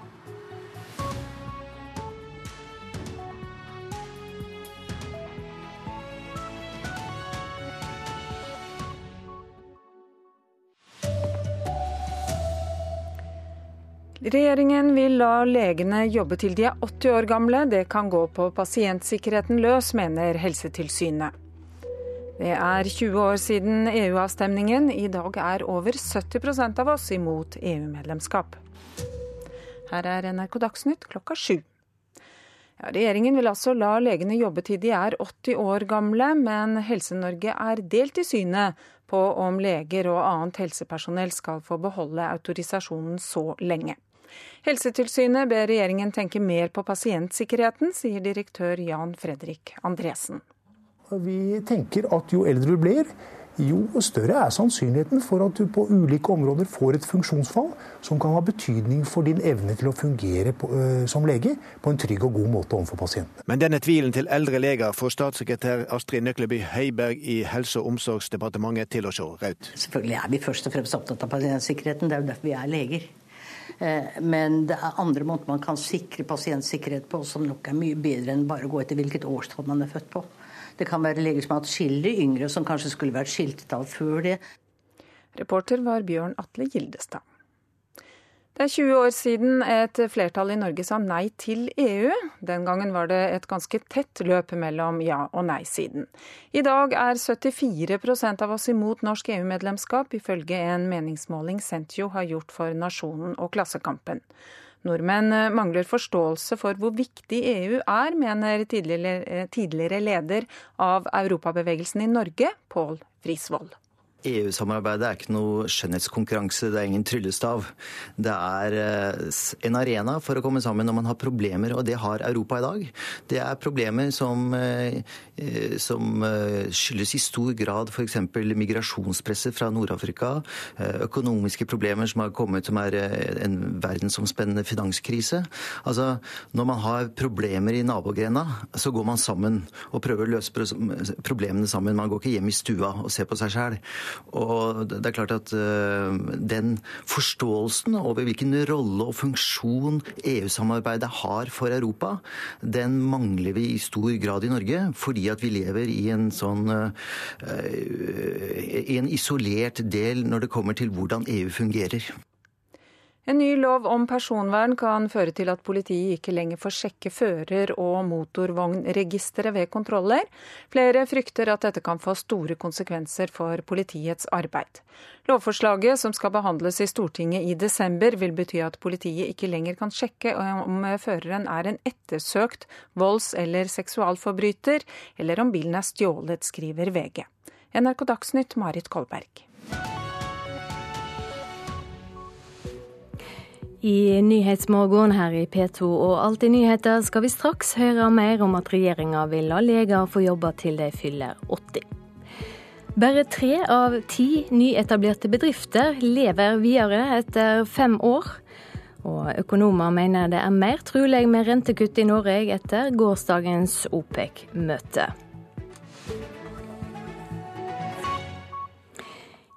Regjeringen vil la legene jobbe til de er 80 år gamle. Det kan gå på pasientsikkerheten løs, mener Helsetilsynet. Det er 20 år siden EU-avstemningen. I dag er over 70% av oss imot EU-medlemskap. Her er NRK Dagsnytt klokka sju. Ja, regjeringen vil altså la legene jobbe til de er 80 år gamle, men Helse-Norge er delt i synet på om leger og annet helsepersonell skal få beholde autorisasjonen så lenge. Helsetilsynet ber regjeringen tenke mer på pasientsikkerheten, sier direktør Jan Fredrik Andresen. Vi tenker at jo eldre du blir, jo større er sannsynligheten for at du på ulike områder får et funksjonsfall som kan ha betydning for din evne til å fungere på, øh, som lege på en trygg og god måte overfor pasientene. Men denne tvilen til eldre leger får statssekretær Astrid Nøkleby Heiberg i Helse- og omsorgsdepartementet til å se rødt. Selvfølgelig er vi først og fremst opptatt av pasientsikkerheten, det er jo derfor vi er leger. Eh, men det er andre måter man kan sikre pasientsikkerhet på som nok er mye bedre enn bare å gå etter hvilket årstall man er født på. Det kan være leger som har atskillig yngre, som kanskje skulle vært skiltet av før det. Reporter var Bjørn Atle Gildestad. Det er 20 år siden et flertall i Norge sa nei til EU. Den gangen var det et ganske tett løp mellom ja- og nei-siden. I dag er 74% av oss imot norsk EU-medlemskap, ifølge en meningsmåling Sentio har gjort for Nasjonen og Klassekampen. Nordmenn mangler forståelse for hvor viktig EU er, mener tidligere leder av Europabevegelsen i Norge, Pål Frisvold. EU-samarbeidet er ikke noe skjønnhetskonkurranse, det er ingen tryllestav. Det er eh, en arena for å komme sammen når man har problemer, og det har Europa i dag. Det er problemer som, eh, eh, som skyldes i stor grad f.eks. migrasjonspresset fra Nord-Afrika, økonomiske problemer som har kommet som er en verdensomspennende finanskrise. Altså, når man har problemer i nabogrena, så går man sammen og prøver å løse problemene sammen. Man går ikke hjem i stua og ser på seg sjæl. Og det er klart at uh, den forståelsen over hvilken rolle og funksjon EU-samarbeidet har for Europa, den mangler vi i stor grad i Norge, fordi at vi lever i en sånn uh, i en isolert del når det kommer til hvordan EU fungerer. En ny lov om personvern kan føre til at politiet ikke lenger får sjekke fører- og motorvognregisteret ved kontroller. Flere frykter at dette kan få store konsekvenser for politiets arbeid. Lovforslaget, som skal behandles i Stortinget i desember, vil bety at politiet ikke lenger kan sjekke om føreren er en ettersøkt volds- eller seksualforbryter, eller om bilen er stjålet, skriver VG. NRK Dagsnytt, Marit Kolberg. I Nyhetsmorgen her i P2 og Alltid nyheter skal vi straks høre mer om at regjeringa vil la leger få jobbe til de fyller 80. Bare tre av ti nyetablerte bedrifter lever videre etter fem år. Og økonomer mener det er mer trolig med rentekutt i Norge etter gårsdagens OPEC-møte.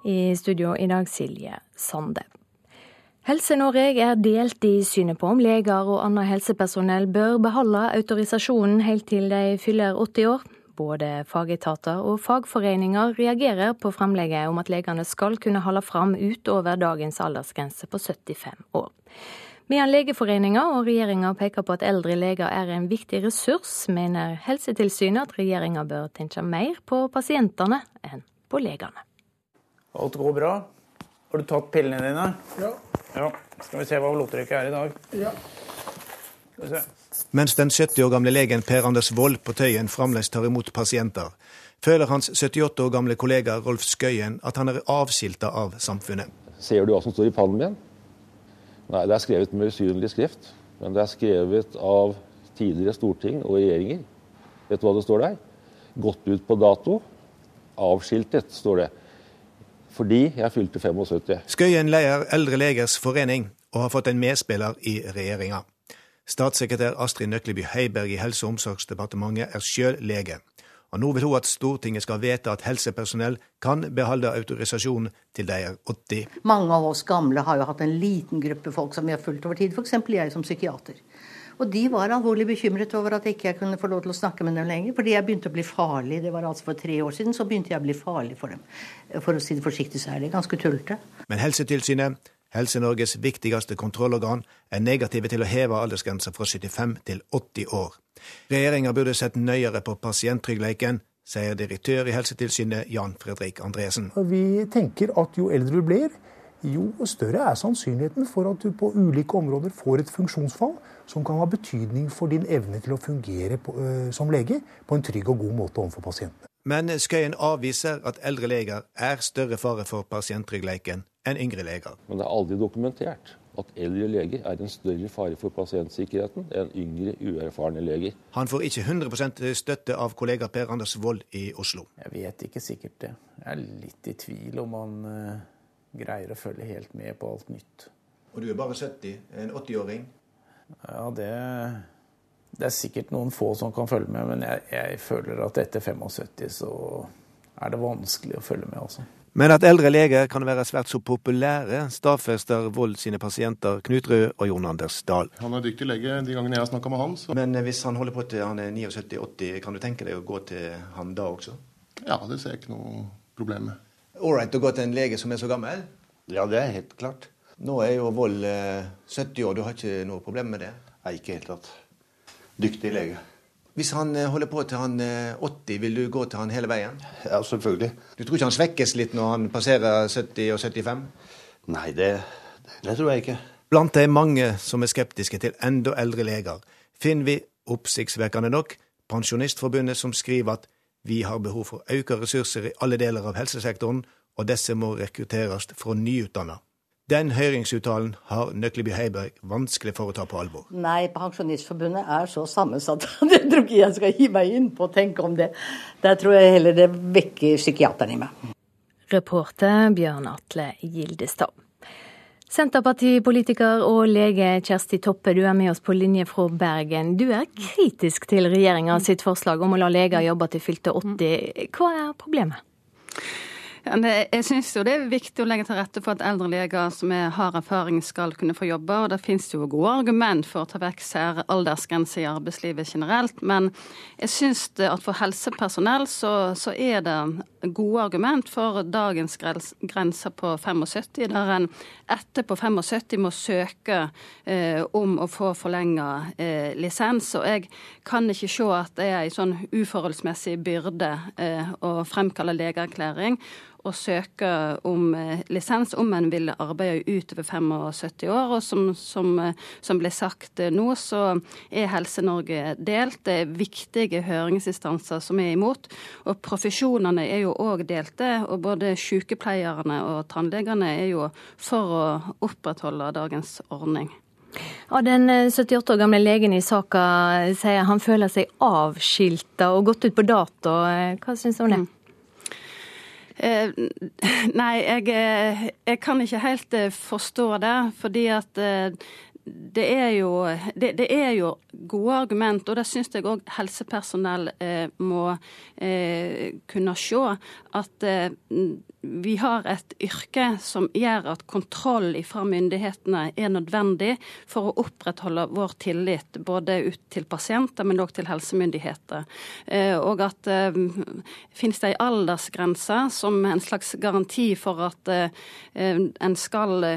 I studio i dag Silje Sande. Helse-Norge er delt i synet på om leger og annet helsepersonell bør beholde autorisasjonen helt til de fyller 80 år. Både fagetater og fagforeninger reagerer på fremlegget om at legene skal kunne holde fram utover dagens aldersgrense på 75 år. Medan Legeforeninga og regjeringa peker på at eldre leger er en viktig ressurs, mener Helsetilsynet at regjeringa bør tenke mer på pasientene enn på legene. Alt går bra. Har du tatt pillene dine? Ja. Ja. Skal vi se hva blodtrykket er i dag. Ja. Mens den 70 år gamle legen Per Anders Wold på Tøyen fremdeles tar imot pasienter, føler hans 78 år gamle kollega Rolf Skøyen at han er avskilta av samfunnet. Ser du hva som står i pannen min? Nei, det er skrevet med usynlig skrift. Men det er skrevet av tidligere storting og regjeringer. Vet du hva det står der? Gått ut på dato. Avskiltet, står det. Fordi jeg fylte 75. Skøyen leder Eldre legers forening og har fått en medspiller i regjeringa. Statssekretær Astrid Nøkleby Heiberg i Helse- og omsorgsdepartementet er sjøl lege. Og nå vil hun at Stortinget skal vedta at helsepersonell kan beholde autorisasjonen til de er 80. Mange av oss gamle har jo hatt en liten gruppe folk som vi har fulgt over tid, f.eks. jeg som psykiater. Og de var alvorlig bekymret over at jeg ikke kunne få lov til å snakke med dem lenger. Fordi jeg begynte å bli farlig. Det var altså for tre år siden så begynte jeg å bli farlig for dem. For å si det forsiktig så er det ganske tullete. Men Helsetilsynet, Helse-Norges viktigste kontrollorgan, er negative til å heve aldersgrensa fra 75 til 80 år. Regjeringa burde sett nøyere på pasienttryggleiken, sier direktør i Helsetilsynet Jan Fredrik Andresen. Vi tenker at jo eldre du blir, jo større er sannsynligheten for at du på ulike områder får et funksjonsfall som kan ha betydning for din evne til å fungere på, øh, som lege på en trygg og god måte overfor pasientene. Men Skøyen avviser at eldre leger er større fare for pasienttryggleiken enn yngre leger. Men det er aldri dokumentert at eldre leger er en større fare for pasientsikkerheten enn yngre, uerfarne leger. Han får ikke 100% støtte av kollega Per Anders Wold i Oslo. Jeg vet ikke sikkert det. Jeg er litt i tvil om han greier å følge helt med på alt nytt. Og du er bare 70, en 80-åring? Ja, det, det, er sikkert noen få som kan følge med, men jeg, jeg føler at etter 75 så er det vanskelig å følge med, altså. Men at eldre leger kan være svært så populære, stadfester Vold sine pasienter Knut Rød og Jon Anders Dahl. Han er dyktig lege de gangene jeg har snakka med han. Så. Men hvis han holder på til han er 79-80, kan du tenke deg å gå til han da også? Ja, det ser jeg ikke noe problem med. Ålreit å gå til en lege som er så gammel? Ja, det er helt klart. Nå er jo Vold 70 år, du har ikke noe problem med det? Nei, ikke i det hele tatt. Dyktig lege. Hvis han holder på til han 80, vil du gå til han hele veien? Ja, selvfølgelig. Du tror ikke han svekkes litt når han passerer 70 og 75? Nei, det, det tror jeg ikke. Blant de mange som er skeptiske til enda eldre leger, finner vi, oppsiktsvekkende nok, Pensjonistforbundet som skriver at vi har behov for økte ressurser i alle deler av helsesektoren, og disse må rekrutteres fra nyutdanna. Den høringsuttalen har Nøkleby Heiberg vanskelig for å ta på alvor. Nei, Pensjonistforbundet er så sammensatt at jeg tror ikke jeg skal gi meg inn på å tenke om det. Der tror jeg heller det vekker psykiateren i meg. Reporter Bjørn Atle Gildestad. Senterpartipolitiker og lege Kjersti Toppe, du er med oss på linje fra Bergen. Du er kritisk til regjeringa sitt forslag om å la leger jobbe til fylte 80. Hva er problemet? Jeg syns jo det er viktig å legge til rette for at eldre leger som har erfaring, skal kunne få jobbe. Og det finnes jo gode argument for å ta vekk særaldersgrense i arbeidslivet generelt. Men jeg syns at for helsepersonell så, så, er det gode argument for dagens grenser på 75, der en etter på 75 må søke eh, om å få forlenga eh, lisens. Og jeg kan ikke se at det er en sånn uforholdsmessig byrde eh, å fremkalle legeerklæring å søke om eh, lisens om en vil arbeide utover 75 år. Og som, som, eh, som ble sagt eh, nå, så er Helse-Norge delt. Det er viktige høringsinstanser som er imot. Og profesjonene er jo òg delte. Og både sykepleierne og tannlegene er jo for å opprettholde dagens ordning. Ja, Den 78 år gamle legen i saka sier han føler seg avskilta og gått ut på dato. Hva syns du om det? Mm. Eh, nei, jeg, eh, jeg, kan ikke helt eh, forstå det. Fordi at det er, jo, det, det er jo gode argument, og det syns jeg òg helsepersonell eh, må eh, kunne se. At eh, vi har et yrke som gjør at kontroll fra myndighetene er nødvendig for å opprettholde vår tillit både ut til pasienter, men òg til helsemyndigheter. Eh, og at eh, finnes det en aldersgrense som en slags garanti for at eh, en skal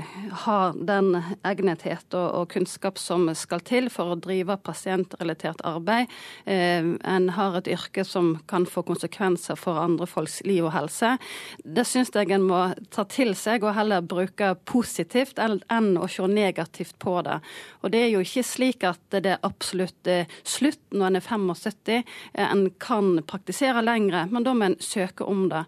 ha den egnethet og, kunnskap som skal til for å drive pasientrelatert arbeid. En har et yrke som kan få konsekvenser for andre folks liv og helse. Det syns jeg en må ta til seg og heller bruke positivt enn å se negativt på det. Og det er jo ikke slik at det er absolutt slutt når en er 75. En kan praktisere lengre, men da må en søke om det.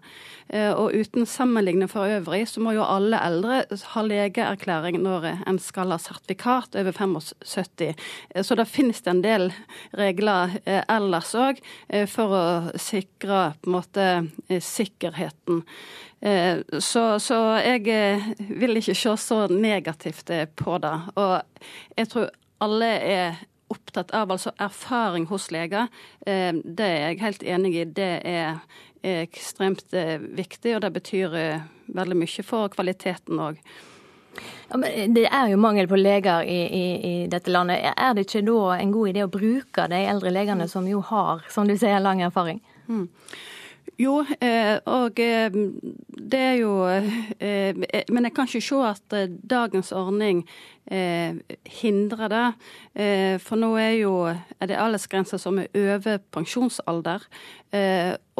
Og uten sammenligning for øvrig, så må jo alle eldre ha legeerklæring når en skal ha sertifikat over 75. Så da finnes det en del regler ellers òg for å sikre på en måte sikkerheten. Så, så, jeg vil ikke se så negativt på det. Og jeg tror alle er opptatt av altså erfaring hos leger. Det er jeg helt enig i. Det er ekstremt viktig, og det betyr veldig mye for kvaliteten òg. Ja, det er jo mangel på leger i, i, i, dette landet. Er det ikke da en god idé å bruke de eldre legene som jo har, som du sier, lang erfaring? Mm. Jo, og det er jo Men jeg kan ikke se at dagens ordning hindrer det. For nå er jo er det aldersgrenser som er over pensjonsalder.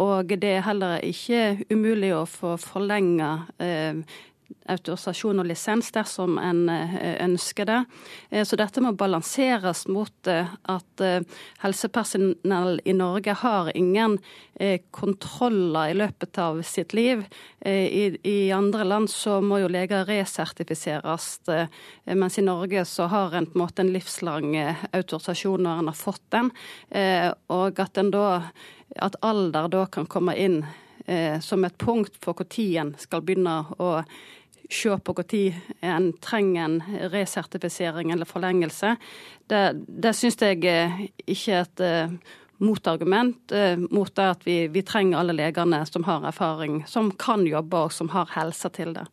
Og det er heller ikke umulig å få forlenga autorisasjon og lisens dersom en eh, ønsker det. Eh, så dette må balanseres mot eh, at helsepersonell i Norge har ingen kontroller i løpet av sitt liv. I, andre land så må jo leger resertifiseres, mens i Norge så har en på en måte en livslang autorisasjon når en har fått den. Og at, da, at alder da kan komme inn som et punkt for når en skal begynne å se på når en trenger en resertifisering eller forlengelse, det, det syns jeg eh, ikke er et uh, motargument uh, mot det at vi, vi, trenger alle legene som har erfaring, som kan jobbe og som har helse til det.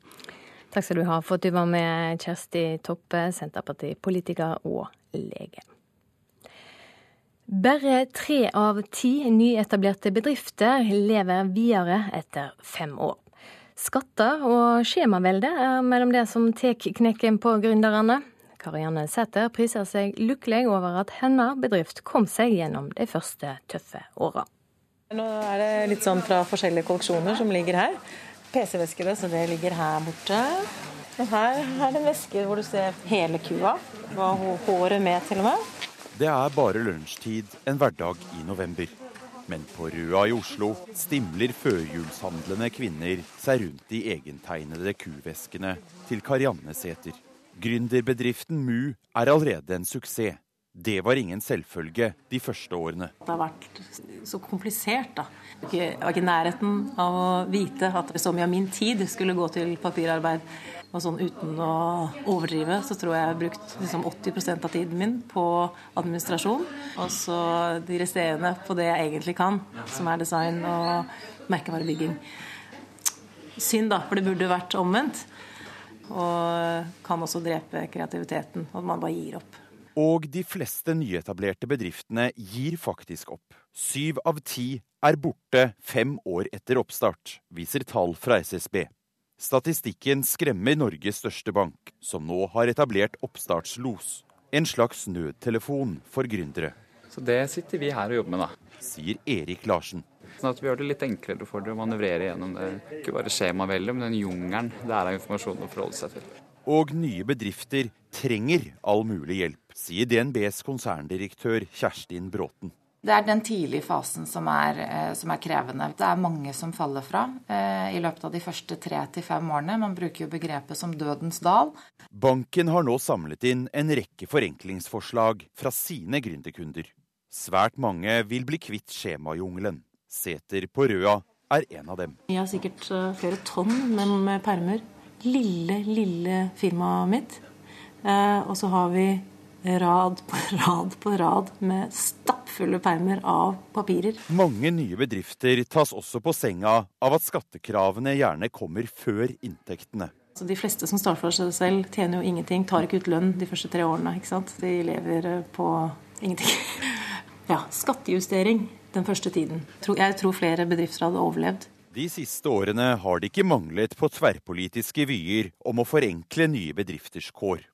Takk skal du ha for at du var med, Kjersti Toppe, Senterpartipolitiker og lege. Bare tre av ti nyetablerte bedrifter lever videre etter fem år. Skatter og skjemavelde er mellom det som tar knekken på gründerne. Karianne Sæther priser seg lykkelig over at hennes bedrift kom seg gjennom de første tøffe åra. Nå er det litt sånn fra forskjellige kolleksjoner som ligger her. PC-veskene, så det ligger her borte. Og her er det en veske hvor du ser hele kua. Håret med, til og med. Det er bare lunsjtid en hverdag i november. Men på Røa i Oslo stimler førjulshandlende kvinner seg rundt de egentegnede kuveskene til Karianne Sæther. Gründerbedriften Mu er allerede en suksess. Det var ingen selvfølge de første årene. Det har vært så komplisert, da. Jeg var ikke i nærheten av å vite at så mye av min tid skulle gå til papirarbeid. Og sånn uten å overdrive, så tror jeg jeg har brukt liksom 80% av tiden min på administrasjon. Og så de resterende på det jeg egentlig kan, som er design og merkevarebygging. Synd, da, for det burde vært omvendt. Og kan også drepe kreativiteten. At man bare gir opp. Og de fleste nyetablerte bedriftene gir faktisk opp. Syv av ti er borte fem år etter oppstart, viser tall fra SSB. Statistikken skremmer Norges største bank, som nå har etablert oppstartslos. En slags nødtelefon for gründere. Så Det sitter vi her og jobber med, da. Sier Erik Larsen. Sånn at vi gjør det litt enklere for dere å manøvrere gjennom det. Ikke bare skjemaveldet, men den jungelen det er av informasjon å forholde seg til. Og nye bedrifter trenger all mulig hjelp, sier DNBs konserndirektør Kjerstin Bråten. Det er den tidlige fasen som er, eh, som er, krevende. Det er mange som faller fra eh, i løpet av de første tre til fem årene. Man bruker jo begrepet som dødens dal. Banken har nå samlet inn en rekke forenklingsforslag fra sine gründerkunder. Svært mange vil bli kvitt skjemajungelen. Seter på Røa er en av dem. Jeg har sikkert eh, flere tonn med permer. Lille, lille firmaet mitt. Eh, og så har vi rad på rad på rad med stappfulle permer av papirer. Mange nye bedrifter tas også på senga av at skattekravene gjerne kommer før inntektene. Så de fleste som starter for seg selv, tjener jo ingenting, tar ikke ut lønn de første tre årene. ikke sant? De lever på ingenting. Ja, skattejustering den første tiden. Jeg tror flere bedrifter hadde overlevd. De siste årene har det ikke manglet på tverrpolitiske vyer om å forenkle nye bedrifters kår.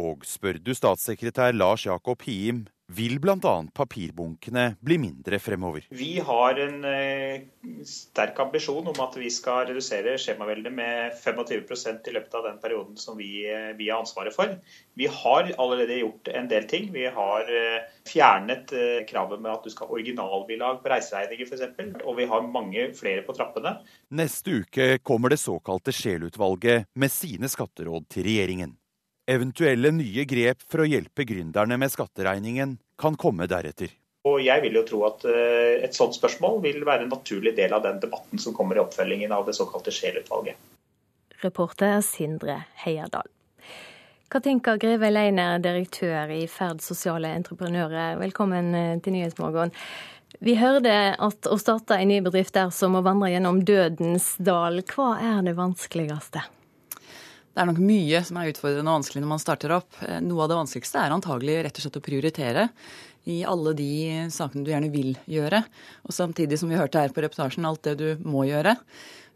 Og spør du statssekretær Lars Jakob Hiem, vil bl.a. papirbunkene bli mindre fremover. Vi har en eh, sterk ambisjon om at vi skal redusere skjemaveldet med 25 i løpet av den perioden som vi, eh, vi, har ansvaret for. Vi har allerede gjort en del ting. Vi har eh, fjernet kravet med at du skal ha originalbilag på reiseregninger f.eks. Og vi har mange flere på trappene. Neste uke kommer det såkalte Scheel-utvalget med sine skatteråd til regjeringen. Eventuelle nye grep for å hjelpe gründerne med skatteregningen kan komme deretter. Og jeg vil jo tro at eh, et sånt spørsmål vil være en naturlig del av den debatten som kommer i oppfølgingen av det såkalte Scheel-utvalget. Reporter Sindre Heierdal. Katinka Greve Leiner, direktør i Ferd sosiale entreprenører, velkommen eh, til Nyhetsmorgen. Vi hørte at å starte en ny bedrift der som å vandre gjennom dødens dal. Hva er det vanskeligste? Det er nok mye som er utfordrende og vanskelig når man starter opp. Eh, noe av det vanskeligste er antagelig rett og slett å prioritere i alle de sakene du gjerne vil gjøre. Og samtidig som vi hørte her på reportasjen, alt det du må gjøre.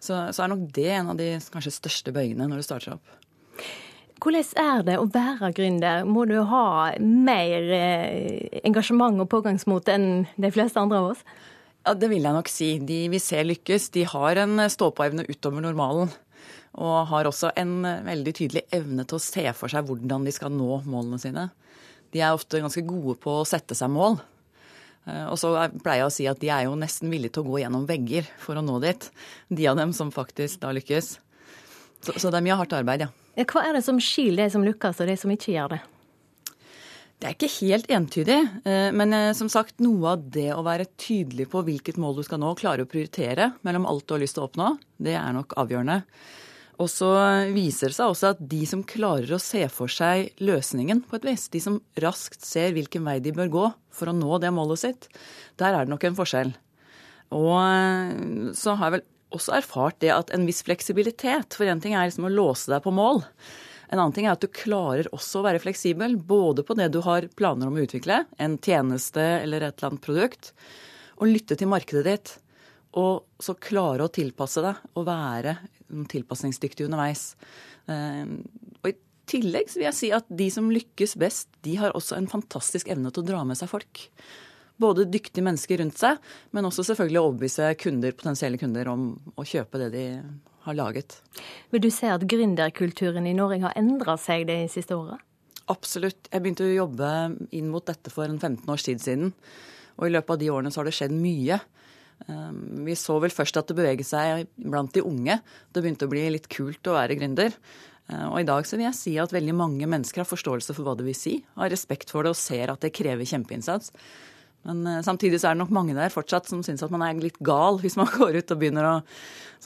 Så, så er nok det en av de kanskje største bøyene når du starter opp. Hvordan er det å være gründer? Må du ha mer eh, engasjement og pågangsmot enn de fleste andre av oss? Ja, Det vil jeg nok si. De vi ser lykkes, de har en stå-på-evne utover normalen. Og har også en veldig tydelig evne til å se for seg hvordan de skal nå målene sine. De er ofte ganske gode på å sette seg mål. Eh, og så pleier jeg å si at de er jo nesten villige til å gå gjennom vegger for å nå dit. De av dem som faktisk da lykkes. Så, så det er mye hardt arbeid, ja. Hva er det som skiller de som lykkes og de som ikke gjør det? Det er ikke helt entydig, eh, men eh, som sagt, noe av det å være tydelig på hvilket mål du skal nå, klare å prioritere mellom alt du har lyst til å oppnå, det er nok avgjørende. Og så viser det seg også at de som klarer å se for seg løsningen på et vis, de som raskt ser hvilken vei de bør gå for å nå det målet sitt, der er det nok en forskjell. Og eh, så har jeg vel også erfart det at en viss fleksibilitet For én ting er liksom å låse deg på mål. En annen ting er at du klarer også å være fleksibel, både på det du har planer om å utvikle, en tjeneste eller et eller annet produkt, og lytte til markedet ditt. Og så klare å tilpasse deg og være tilpasningsdyktig underveis. Eh, og i tillegg vil jeg si at de som lykkes best, de har også en fantastisk evne til å dra med seg folk. Både dyktige mennesker rundt seg, men også selvfølgelig å overbevise kunder, potensielle kunder om å kjøpe det de har laget. Vil du se at gründerkulturen i Norge har endra seg det siste året? Absolutt. Jeg begynte å jobbe inn mot dette for en 15 års tid siden. Og i løpet av de årene så har det skjedd mye. Ehm, vi så vel først at det beveget seg blant de unge. Det begynte å bli litt kult å være gründer. Ehm, og i dag så vil jeg si at veldig mange mennesker har forståelse for hva det vil si, har respekt for det og ser at det krever kjempeinnsats. Men eh, samtidig så er det nok mange der fortsatt som syns at man er litt gal hvis man går ut og begynner å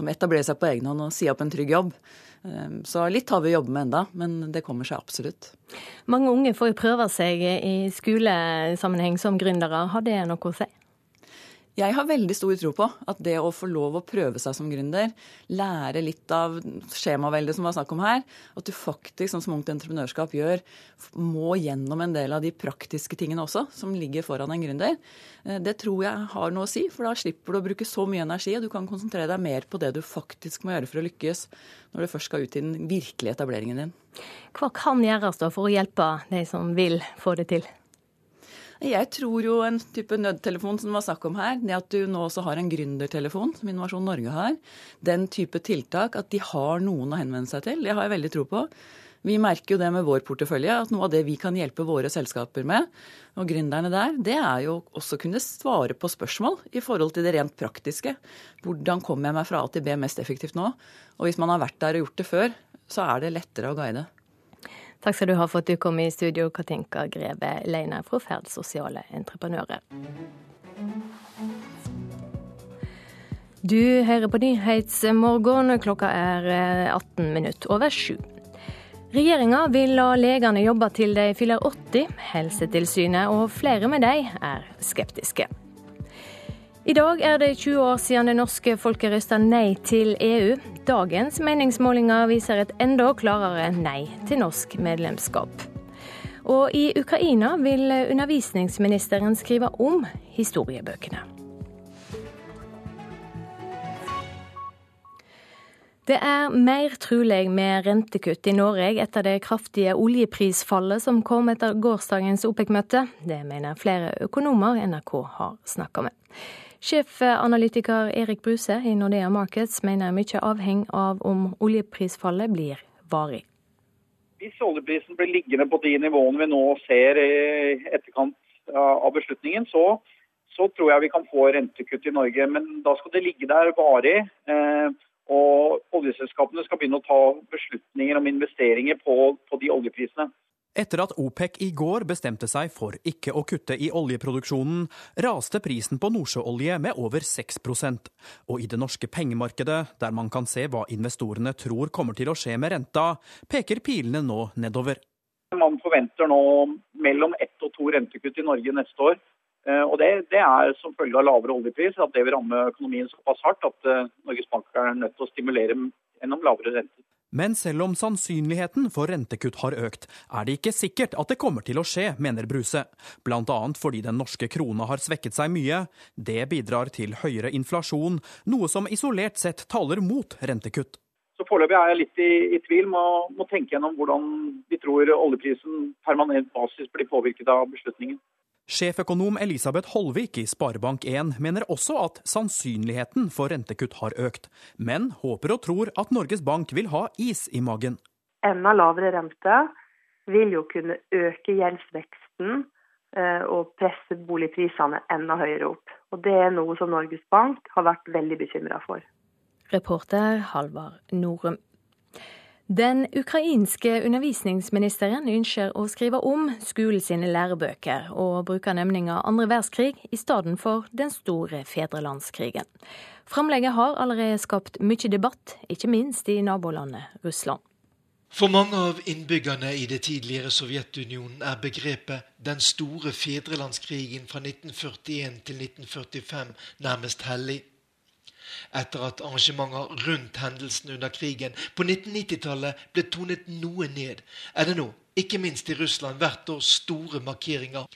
etablere seg på egen hånd og si opp en trygg jobb. Ehm, så litt har vi å jobbe med enda, men det kommer seg absolutt. Mange unge får jo prøve seg i skolesammenheng som gründere. Har det noe å si? Jeg har veldig stor tro på at det å få lov å prøve seg som gründer, lære litt av skjemaveldet som var snakk om her, at du faktisk, sånn som Ungt Entreprenørskap gjør, må gjennom en del av de praktiske tingene også, som ligger foran en gründer, eh, det tror jeg har noe å si. For da slipper du å bruke så mye energi, og du kan konsentrere deg mer på det du faktisk må gjøre for å lykkes når du først skal ut i den virkelige etableringen din. Hva kan gjøres da for å hjelpe de som vil få det til? Jeg tror jo en type nødtelefon som det var snakk om her, det at du nå også har en gründertelefon, som Innovasjon Norge har, den type tiltak, at de har noen å henvende seg til, det har jeg veldig tro på. Vi merker jo det med vår portefølje, at noe av det vi kan hjelpe våre selskaper med, og gründerne der, det er jo også å kunne svare på spørsmål i forhold til det rent praktiske. Hvordan kommer jeg meg fra A til B mest effektivt nå? Og hvis man har vært der og gjort det før, så er det lettere å guide. Takk skal du ha for at du kom i studio, Katinka Greve Leine fra Ferd sosiale entreprenører. Du hører på Nyhetsmorgen. Klokka er 18 eh, minutter over sju. Regjeringa vil la legene jobbe til de fyller 80. Helsetilsynet og flere med dem er skeptiske. I dag er det 20 år siden det norske folket røsta nei til EU. Dagens meningsmålinger viser et enda klarere nei til norsk medlemskap. Og i Ukraina vil undervisningsministeren skrive om historiebøkene. Det er mer trolig med rentekutt i Norge etter det kraftige oljeprisfallet som kom etter gårsdagens OPEC-møte. Det mener flere økonomer NRK har snakka med. Sjefanalytiker Erik Bruse i Nordea Markets mener mye avhenger av om oljeprisfallet blir varig. Hvis oljeprisen blir liggende på de nivåene vi nå ser i etterkant av beslutningen, så, så tror jeg vi kan få rentekutt i Norge. Men da skal det ligge der varig. Eh, og oljeselskapene skal begynne å ta beslutninger om investeringer på, på de oljeprisene. Etter at OPEC i går bestemte seg for ikke å kutte i oljeproduksjonen, raste prisen på nordsjøolje med over 6% Og i det norske pengemarkedet, der man kan se hva investorene tror kommer til å skje med renta, peker pilene nå nedover. Man forventer nå mellom ett og to rentekutt i Norge neste år. Eh, og det, det, er som følge av lavere oljepris at det vil ramme økonomien såpass hardt at uh, Norges Bank er nødt til å stimulere gjennom lavere renter. Men selv om sannsynligheten for rentekutt har økt, er det ikke sikkert at det kommer til å skje, mener Bruse. Bl.a. fordi den norske krona har svekket seg mye. Det bidrar til høyere inflasjon, noe som isolert sett taler mot rentekutt. Så Foreløpig er jeg litt i, i tvil. Må, må tenke gjennom hvordan vi tror oljeprisen permanent basis blir påvirket av beslutningen. Sjeføkonom Elisabeth Holvik i Sparebank1 mener også at sannsynligheten for rentekutt har økt, men håper og tror at Norges Bank vil ha is i magen. Enda lavere rente vil jo kunne øke gjeldsveksten eh, og presse boligprisene enda høyere opp. Og Det er noe som Norges Bank har vært veldig bekymra for. Reporter Halvard Norum. Den ukrainske undervisningsministeren ønsker å skrive om skolen sine lærebøker, og bruker nemninga andre verdenskrig i stedet for den store fedrelandskrigen. Framlegget har allerede skapt mye debatt, ikke minst i nabolandet Russland. For mange av innbyggerne i det tidligere Sovjetunionen er begrepet 'den store fedrelandskrigen' fra 1941 til 1945 nærmest hellig etter at arrangementer rundt hendelsene under krigen på 1990-tallet ble tonet noe ned, er det nå, ikke minst i Russland, hvert år store markeringer.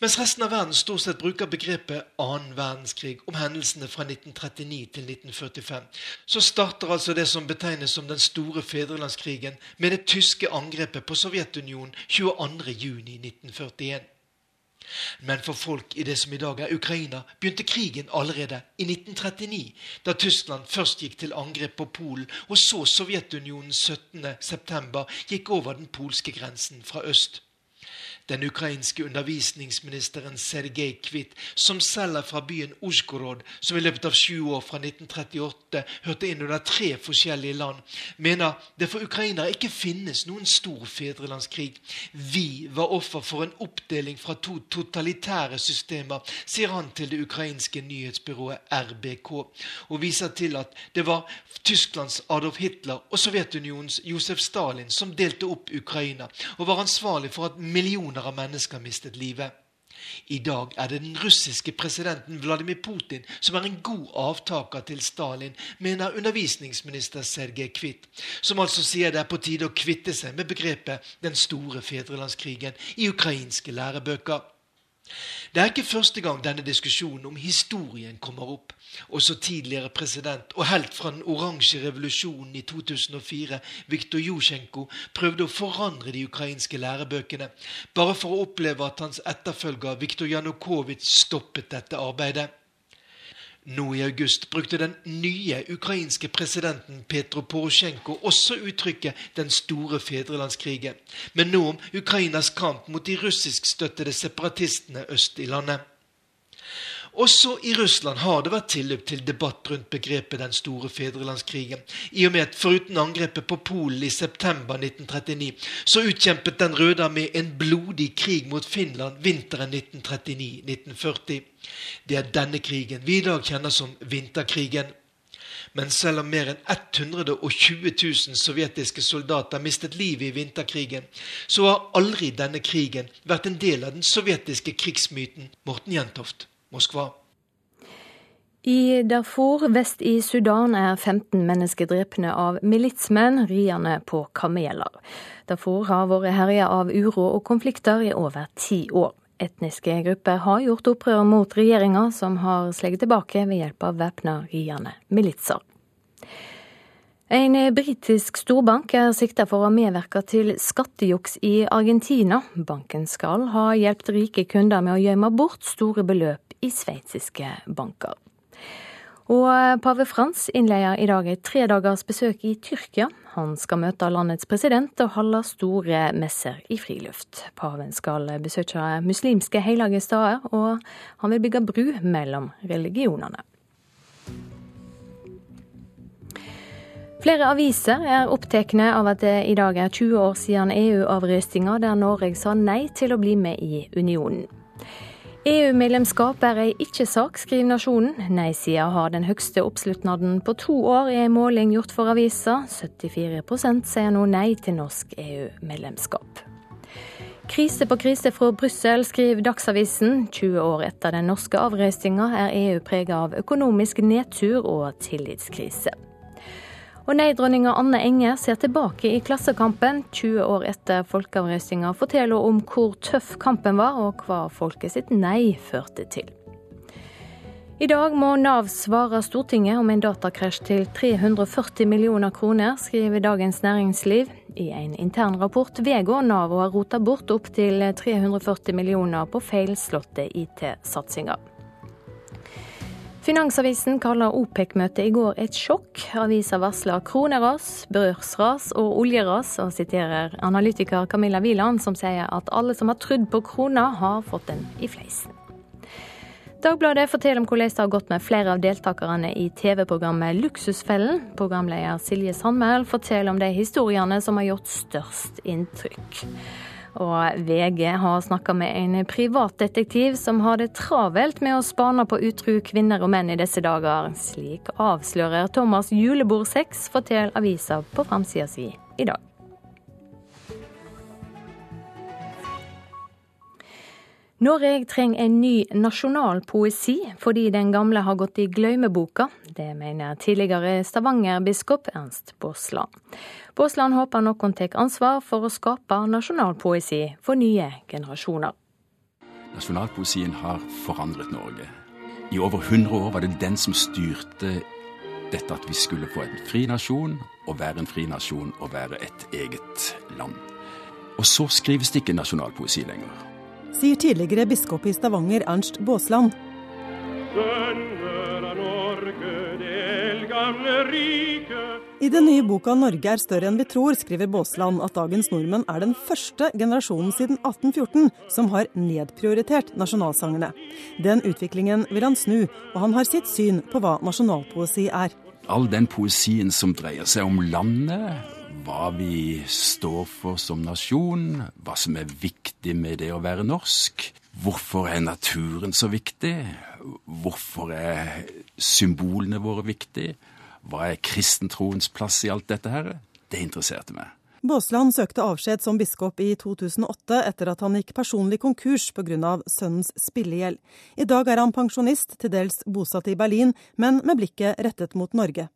Mens resten av verden stort sett bruker begrepet annen verdenskrig om hendelsene fra 1939 til 1945, så starter altså det som betegnes som den store fedrelandskrigen, med det tyske angrepet på Sovjetunionen 22.6.1941. Men for folk i det som i dag er Ukraina, begynte krigen allerede i 1939, da Tyskland først gikk til angrep på Polen, og så Sovjetunionen 17.9. gikk over den polske grensen fra øst. Den ukrainske undervisningsministeren Sergej Kvit, som selv er fra byen Uzjkorod, som i løpet av sju år fra 1938 hørte inn under tre forskjellige land, mener det for ukrainere ikke finnes noen stor fedrelandskrig. Vi var offer for en oppdeling fra to totalitære systemer, sier han til det ukrainske nyhetsbyrået RBK, og viser til at det var Tysklands Adolf Hitler og Sovjetunionens Josef Stalin som delte opp Ukraina, og var ansvarlig for at millioner millioner av mennesker mistet livet. I dag er det den russiske presidenten Vladimir Putin som er en god avtaker til Stalin, mener undervisningsminister Sergej Kvitt, som altså sier det er på tide å kvitte seg med begrepet 'den store fedrelandskrigen' i ukrainske lærebøker. Det er ikke første gang denne diskusjonen om historien kommer opp. Også tidligere president og helt fra den oransje revolusjonen i 2004, Viktor Jusjenko, prøvde å forandre de ukrainske lærebøkene, bare for å oppleve at hans etterfølger Viktor Janukovitsj stoppet dette arbeidet. Nå i august brukte den nye ukrainske presidenten Petro Porosjenko også uttrykket 'den store fedrelandskrigen', men nå om Ukrainas kamp mot de russiskstøttede separatistene øst i landet. Også i Russland har det vært tilløp til debatt rundt begrepet 'den store fedrelandskrigen', i og med at foruten angrepet på Polen i september 1939, så utkjempet Den røde armé en blodig krig mot Finland vinteren 1939-1940. Det er denne krigen vi i dag kjenner som vinterkrigen. Men selv om mer enn 120 000 sovjetiske soldater mistet livet i vinterkrigen, så har aldri denne krigen vært en del av den sovjetiske krigsmyten. Morten Jentoft. Moskva. I Darfur vest i Sudan er 15 mennesker drepne av militsmenn riende på kameler. Darfur har vært herja av uro og konflikter i over ti år. Etniske grupper har gjort opprør mot regjeringa, som har sleget tilbake ved hjelp av væpna riende militser. En britisk storbank er sikta for å medvirke til skattejuks i Argentina. Banken skal ha hjulpet rike kunder med å gjemme bort store beløp i sveitsiske banker. Og pave Frans innleder i dag et tredagers besøk i Tyrkia. Han skal møte landets president og holde store messer i friluft. Paven skal besøke muslimske hellige steder, og han vil bygge bru mellom religionene. Flere aviser er opptatt av at det i dag er 20 år siden EU-avrøstinga der Norge sa nei til å bli med i unionen. EU-medlemskap er ei ikke-sak, skriver Nasjonen. Nei-sida har den høgste oppslutnaden på to år i ei måling gjort for avisa. 74% sier nå nei til norsk EU-medlemskap. Krise på krise fra Brussel, skriver Dagsavisen. 20 år etter den norske avrøstinga er EU prega av økonomisk nedtur og tillitskrise. Og nei-dronninga Anne Enger ser tilbake i Klassekampen 20 år etter folkeavrøstinga, forteller om hvor tøff kampen var, og hva folket sitt nei førte til. I dag må Nav svare Stortinget om en datakrasj til 340 millioner kroner, skriver Dagens Næringsliv. I en internrapport vedgår Nav å ha rota bort opptil 340 millioner på feilslåtte IT-satsinger. Finansavisen kaller OPEC-møtet i går et sjokk. Avisa varsler kroneras, børsras og oljeras, og siterer analytiker Camilla Wieland, som sier at alle som har trodd på krona, har fått den i fleisen. Dagbladet forteller om hvordan det har gått med flere av deltakerne i TV-programmet Luksusfellen. Programleder Silje Sandmæl forteller om de historiene som har gjort størst inntrykk. Og VG har snakka med en privatdetektiv som har det travelt med å spane på utru kvinner og menn i disse dager. Slik avslører Thomas Julebord 6, forteller avisa på framsida si i dag. Norge trenger en ny nasjonal poesi, fordi den gamle har gått i gløymeboka. Det mener tidligere Stavanger-biskop Ernst Båsland. Båsland håper noen tar ansvar for å skape nasjonalpoesi for nye generasjoner. Nasjonalpoesien har forandret Norge. I over 100 år var det den som styrte dette at vi skulle få en fri nasjon, og være en fri nasjon og være et eget land. Og så skrives det ikke nasjonalpoesi lenger. Sier tidligere biskop i Stavanger Ernst Båsland. Sønner av Norge, det eldgamle rike i den nye boka 'Norge er større enn vi tror' skriver Baasland at dagens nordmenn er den første generasjonen siden 1814 som har nedprioritert nasjonalsangene. Den utviklingen vil han snu, og han har sitt syn på hva nasjonalpoesi er. All den poesien som dreier seg om landet, hva vi står for som nasjon, hva som er viktig med det å være norsk. Hvorfor er naturen så viktig? Hvorfor er symbolene våre viktige? Hva er kristentroens plass i alt dette her? Det interesserte meg. Baasland søkte avskjed som biskop i 2008 etter at han gikk personlig konkurs pga. sønnens spillegjeld. I dag er han pensjonist, til dels bosatt i Berlin, men med blikket rettet mot Norge.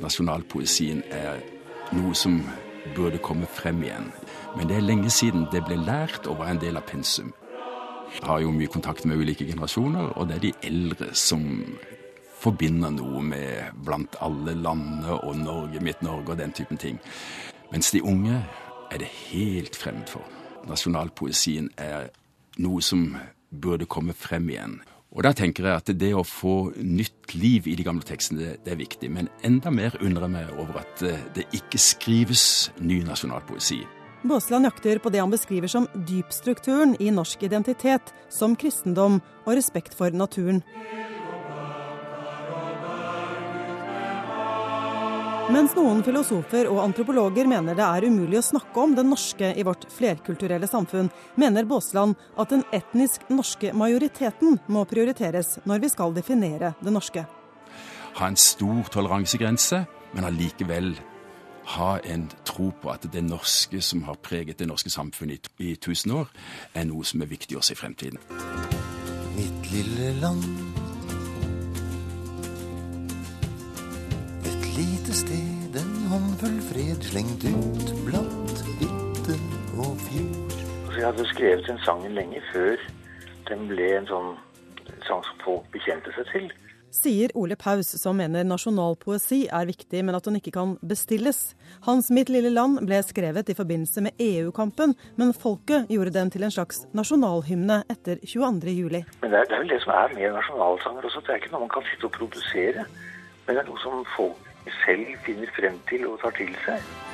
Nasjonalpoesien er noe som burde komme frem igjen. Men det er lenge siden det ble lært og var en del av pensum. Jeg har jo mye kontakt med ulike generasjoner, og det er de eldre som forbinder noe med blant alle landene og Norge, Midt-Norge og den typen ting. Mens de unge er det helt fremmed for. Nasjonalpoesien er noe som burde komme frem igjen. Og da tenker jeg at det å få nytt liv i de gamle tekstene, det, det er viktig. Men enda mer undrer jeg meg over at eh, det ikke skrives ny nasjonalpoesi. Baasland jakter på det han beskriver som dypstrukturen i norsk identitet, som kristendom og respekt for naturen. Mens noen filosofer og antropologer mener det er umulig å snakke om det norske i vårt flerkulturelle samfunn, mener Baasland at den etnisk norske majoriteten må prioriteres når vi skal definere det norske. Ha en stor toleransegrense, men allikevel ha en tro på at det norske som har preget det norske samfunnet i, i tusen år, er noe som er viktig også i fremtiden. Mitt lille land. Et lite sted, en håndfull fred slengt ut blant hytte og fjord. Jeg hadde skrevet den sangen lenge før den ble en sånn sang som folk bekjente seg til. Sier Ole Paus, som mener nasjonal poesi er viktig, men at den ikke kan bestilles. Hans Mitt lille land ble skrevet i forbindelse med EU-kampen, men folket gjorde den til en slags nasjonalhymne etter 22.07. Men det er, det er vel det som er med nasjonalsanger også. Det er ikke noe man kan sitte og produsere, men det er noe som folk selv finner frem til og tar til seg.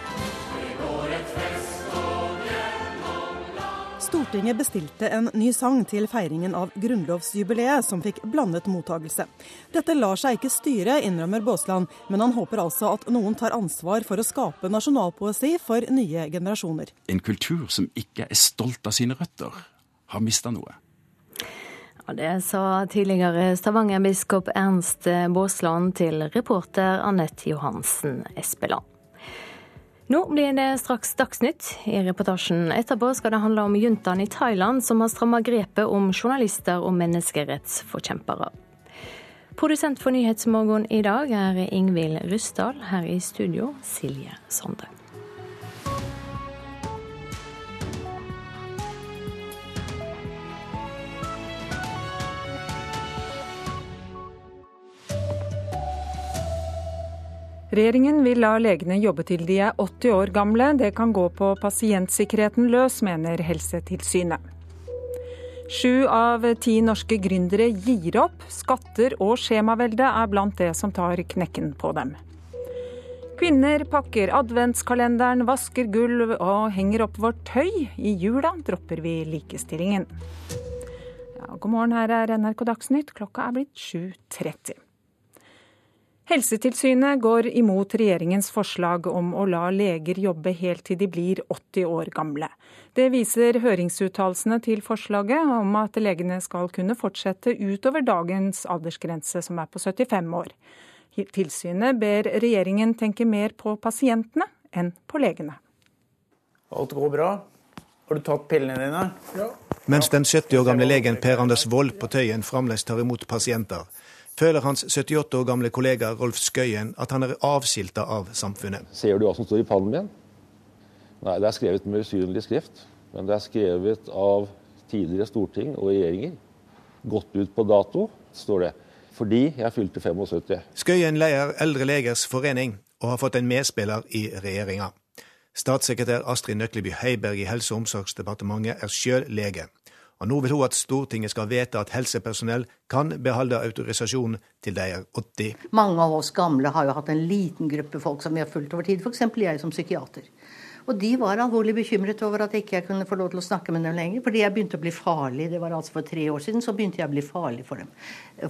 Stortinget bestilte en ny sang til feiringen av grunnlovsjubileet, som fikk blandet mottagelse. Dette lar seg ikke styre, innrømmer Baasland, men han håper altså at noen tar ansvar for å skape nasjonalpoesi for nye generasjoner. En kultur som ikke er stolt av sine røtter, har mista noe. Ja, det sa tidligere Stavanger-biskop Ernst Baasland til reporter Anette Johansen Espeland. Nå blir det straks Dagsnytt. I reportasjen etterpå skal det handle om juntaen i Thailand som har stramma grepet om journalister og menneskerettsforkjempere. Produsent for Nyhetsmorgen i dag er Ingvild Ryssdal. Her i studio Silje Sande. Regjeringen vil la legene jobbe til de er 80 år gamle. Det kan gå på pasientsikkerheten løs, mener Helsetilsynet. Sju av ti norske gründere gir opp. Skatter og skjemavelde er blant det som tar knekken på dem. Kvinner pakker adventskalenderen, vasker gulv og henger opp vårt tøy. I jula dropper vi likestillingen. Ja, god morgen, her er NRK Dagsnytt. Klokka er blitt 7.30. Helsetilsynet går imot regjeringens forslag om å la leger jobbe helt til de blir 80 år gamle. Det viser høringsuttalelsene til forslaget om at legene skal kunne fortsette utover dagens aldersgrense, som er på 75 år. Tilsynet ber regjeringen tenke mer på pasientene enn på legene. Alt går bra. Har du tatt pillene dine? Ja. Mens den 70 år gamle legen Per Anders Wold på Tøyen fremdeles tar imot pasienter, føler hans 78 år gamle kollega Rolf Skøyen at han er avskilta av samfunnet. Ser du hva som står i pannen min? Nei, det er skrevet med usynlig skrift. Men det er skrevet av tidligere storting og regjeringer. Gått ut på dato, står det. Fordi jeg fylte 75. Skøyen leier Eldre legers forening og har fått en medspiller i regjeringa. Statssekretær Astrid Nøkleby Heiberg i Helse- og omsorgsdepartementet er sjøl lege. Og nå vil hun at Stortinget skal vedta at helsepersonell kan beholde autorisasjonen til de er 80. Mange av oss gamle har jo hatt en liten gruppe folk som vi har fulgt over tid, f.eks. jeg som psykiater. Og de var alvorlig bekymret over at jeg ikke kunne få lov til å snakke med dem lenger. Fordi jeg begynte å bli farlig. Det var altså for tre år siden, så begynte jeg å bli farlig for dem.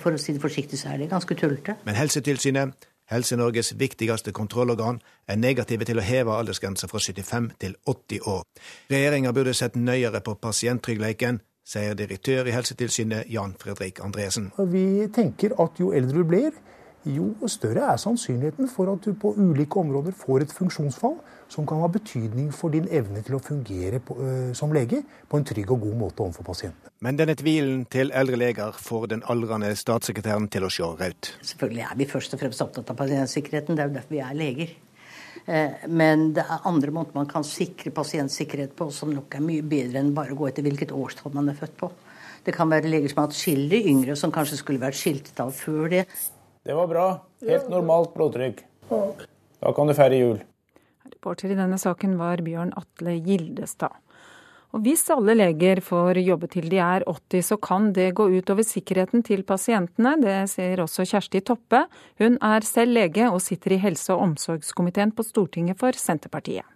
For å si det forsiktig, så er det ganske tullete. Men Helsetilsynet, Helse-Norges viktigste kontrollorgan, er negative til å heve aldersgrensa fra 75 til 80 år. Regjeringa burde sett nøyere på pasienttryggleiken, sier direktør i Helsetilsynet Jan Fredrik Andresen. Vi tenker at jo eldre du blir, jo større er sannsynligheten for at du på ulike områder får et funksjonsfall som kan ha betydning for din evne til å fungere på, øh, som lege på en trygg og god måte overfor pasientene. Men denne tvilen til eldre leger får den aldrende statssekretæren til å se rødt. Selvfølgelig er vi først og fremst opptatt av pasientsikkerheten. Det er jo derfor vi er leger. Men det er andre måter man kan sikre pasientsikkerhet på som nok er mye bedre enn bare å gå etter hvilket årstall man er født på. Det kan være leger som har hatt skilde yngre, som kanskje skulle vært skiltet av før det. Det var bra. Helt normalt blodtrykk. Da kan du feire jul. Reporter i denne saken var Bjørn Atle Gildestad. Og hvis alle leger får jobbe til de er 80, så kan det gå ut over sikkerheten til pasientene. Det sier også Kjersti Toppe. Hun er selv lege og sitter i helse- og omsorgskomiteen på Stortinget for Senterpartiet.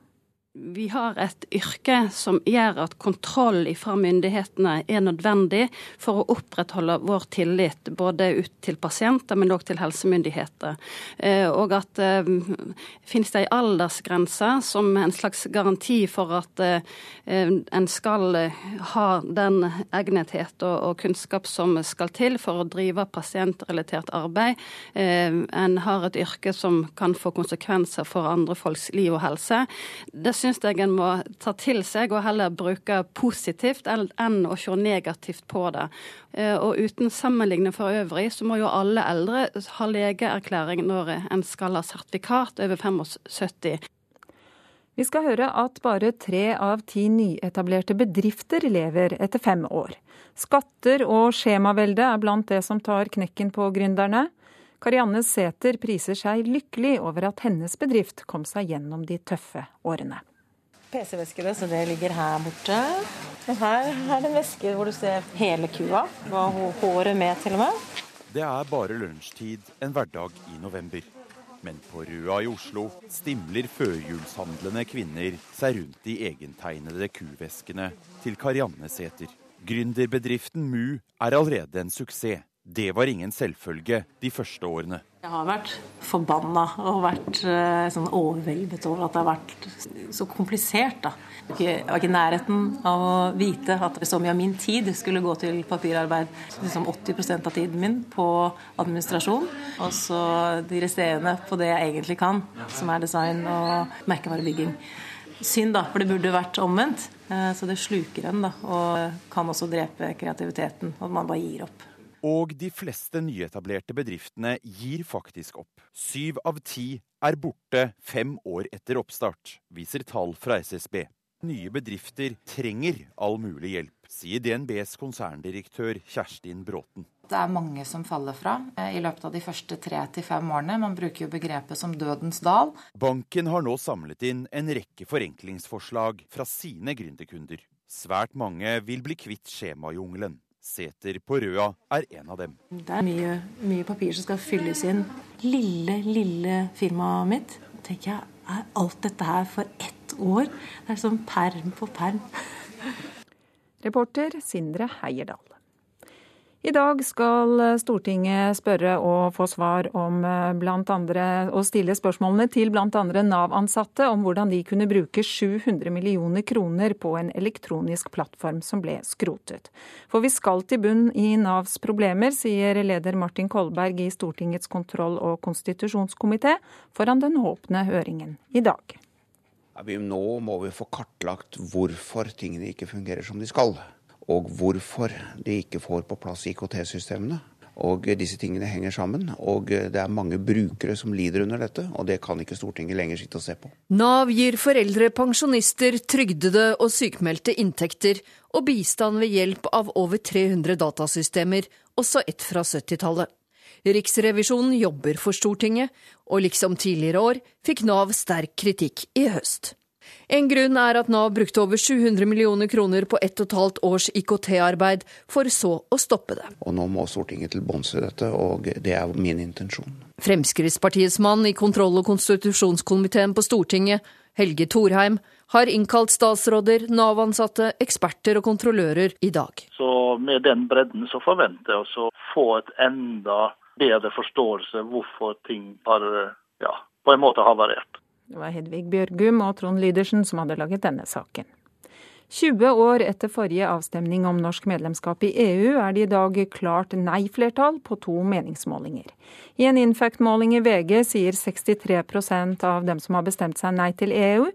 Vi har et yrke som gjør at kontroll fra myndighetene er nødvendig for å opprettholde vår tillit både ut til pasienter, men også til helsemyndigheter. Og at eh, finnes det en aldersgrense som en slags garanti for at eh, en skal ha den egnethet og, og, kunnskap som skal til for å drive pasientrelatert arbeid. Eh, en har et yrke som kan få konsekvenser for andre folks liv og helse. Det syns jeg en må ta til seg og heller bruke positivt enn å se negativt på det. Og uten sammenligning for øvrig, så må jo alle eldre ha legeerklæring når en skal ha sertifikat over 75. Vi skal høre at bare tre av ti nyetablerte bedrifter lever etter fem år. Skatter og skjemavelde er blant det som tar knekken på gründerne. Karianne Sæther priser seg lykkelig over at hennes bedrift kom seg gjennom de tøffe årene. PC-veskene, så det ligger her borte. Og her er det en veske hvor du ser hele kua. Og håret med, til og med. Det er bare lunsjtid en hverdag i november. Men på Røa i Oslo stimler førjulshandlende kvinner seg rundt de egentegnede kuveskene til Karianne Sæther. Gründerbedriften Mu er allerede en suksess. Det var ingen selvfølge de første årene. Jeg har vært forbanna og vært uh, sånn overveldet over at det har vært så komplisert. Jeg var ikke i nærheten av å vite at så mye av min tid skulle gå til papirarbeid. Liksom 80% av tiden min på administrasjon, og så de resterende på det jeg egentlig kan, som er design og merkevarebygging. Synd, da, for det burde vært omvendt. Uh, så det sluker en, da, og kan også drepe kreativiteten. Og man bare gir opp. Og de fleste nyetablerte bedriftene gir faktisk opp. Syv av ti er borte fem år etter oppstart, viser tall fra SSB. Nye bedrifter trenger all mulig hjelp, sier DNBs konserndirektør Kjerstin Bråten. Det er mange som faller fra eh, i løpet av de første tre til fem årene. Man bruker jo begrepet som dødens dal. Banken har nå samlet inn en rekke forenklingsforslag fra sine gründerkunder. Svært mange vil bli kvitt skjemajungelen. Sæter på Røa er en av dem. Det er mye, mye, papir som skal fylles inn. Lille, lille firmaet mitt. tenker jeg, Er alt dette her for ett år? Det er sånn perm på perm. Reporter Sindre Heierdal. I dag skal Stortinget spørre og få svar om eh, blant andre, og stille spørsmålene til bl.a. Nav-ansatte om hvordan de kunne bruke 700 millioner kroner på en elektronisk plattform som ble skrotet. For vi skal til bunn i Navs problemer, sier leder Martin Kolberg i Stortingets kontroll- og konstitusjonskomité foran den åpne høringen i dag. Nå må vi få kartlagt hvorfor tingene ikke fungerer som de skal og hvorfor de ikke får på plass IKT-systemene. Og disse tingene henger sammen, og det er mange brukere som lider under dette, og det kan ikke Stortinget lenger sitte og se på. Nav gir foreldre, pensjonister, trygdede og sykmeldte inntekter og bistand ved hjelp av over 300 datasystemer, også ett fra 70-tallet. Riksrevisjonen jobber for Stortinget, og liksom tidligere år fikk Nav sterk kritikk i høst. En grunn er at Nav brukte over 700 millioner kroner på ett og et halvt års IKT-arbeid, for så å stoppe det. Og Nå må Stortinget til bunns i dette, og det er min intensjon. Fremskrittspartiets mann i kontroll- og konstitusjonskomiteen på Stortinget, Helge Thorheim, har innkalt statsråder, Nav-ansatte, eksperter og kontrollører i dag. Så Med den bredden så forventer jeg å få et enda bedre forståelse hvorfor ting har ja, på en måte havarert. Det var Hedvig Bjørgum og Trond Lydersen som hadde laget denne saken. 20 år etter forrige avstemning om norsk medlemskap i EU er det i dag klart nei-flertall på to meningsmålinger. I en Infact-måling i VG sier 63% av dem som har bestemt seg nei til EU,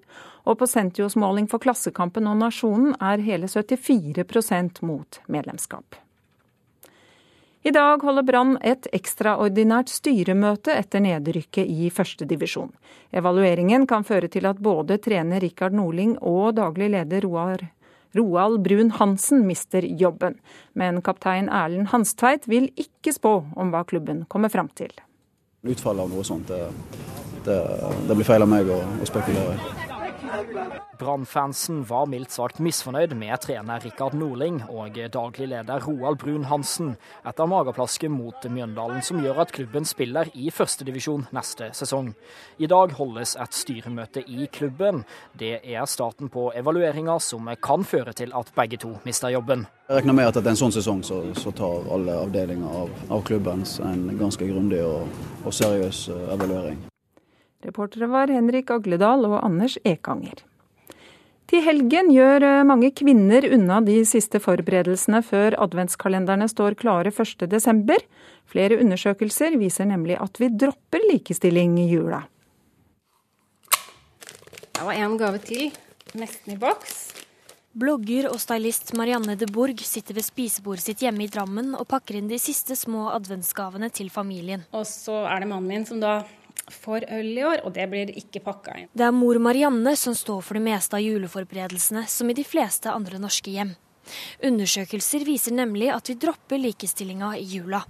og på Sentios måling for Klassekampen og Nasjonen er hele 74% mot medlemskap. I dag holder Brann et ekstraordinært styremøte etter nedrykket i førstedivisjon. Evalueringen kan føre til at både trener Rikard Norling og daglig leder Roar Roald Brun Hansen mister jobben. Men kaptein Erlend Hanstveit vil ikke spå om hva klubben kommer fram til. Utfallet av noe sånt, det, det, det blir feil av meg å, å spekulere i. Brann-fansen var mildt sagt misfornøyd med trener Rikard Norling og daglig leder Roald Brun Hansen etter mageplasket mot Mjøndalen, som gjør at klubben spiller i førstedivisjon neste sesong. I dag holdes et styremøte i klubben. Det er starten på evalueringa som kan føre til at begge to mister jobben. Jeg regner med at etter en sånn sesong så, så tar alle avdelinger av, av klubben en ganske grundig og, og seriøs eh, evaluering. Reportere var Henrik Agledal og Anders Ekanger. Til helgen gjør eh, mange kvinner unna de siste forberedelsene før adventskalenderne står klare 1.12. Flere undersøkelser viser nemlig at vi dropper likestilling i jula. Det var en gave til, nesten i boks. Blogger og stylist Marianne de Borg sitter ved spisebordet sitt hjemme i Drammen og pakker inn de siste små adventsgavene til familien. Og så er det mannen min som da for øl i år, og det blir ikke pakka inn. Det er mor Marianne som står for det meste av juleforberedelsene, som i de fleste andre norske hjem. Undersøkelser viser nemlig at vi dropper likestillinga i jula.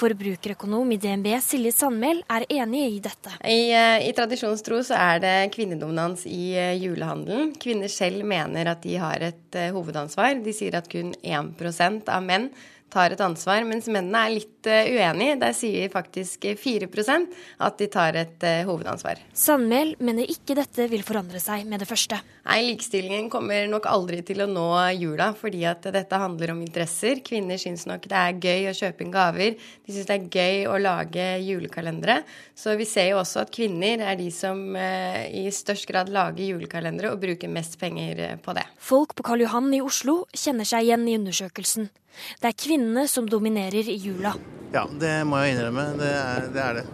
Forbrukerøkonom i DNB Silje Sandmæl er enig i dette. I, eh, I tradisjonstro så er det kvinnedominans i eh, julehandelen. Kvinner selv mener at de har et uh, hovedansvar. De sier at kun 1% av menn tar et ansvar, mens mennene er litt uh, uenige. Der sier faktisk 4% at de tar et uh, hovedansvar. Sandmæl mener ikke dette vil forandre seg med det første. Nei, likestillingen kommer nok aldri til å nå jula, fordi at dette handler om interesser. Kvinner syns nok det er gøy å kjøpe inn gaver. De syns det er gøy å lage julekalendere. Så vi ser jo også at kvinner er de som uh, i størst grad lager julekalendere og bruker mest penger på det. Folk på Karl Johan i Oslo kjenner seg igjen i undersøkelsen. Det er kvinnene som dominerer i jula. Ja, det må jeg innrømme. Det er det. Er det.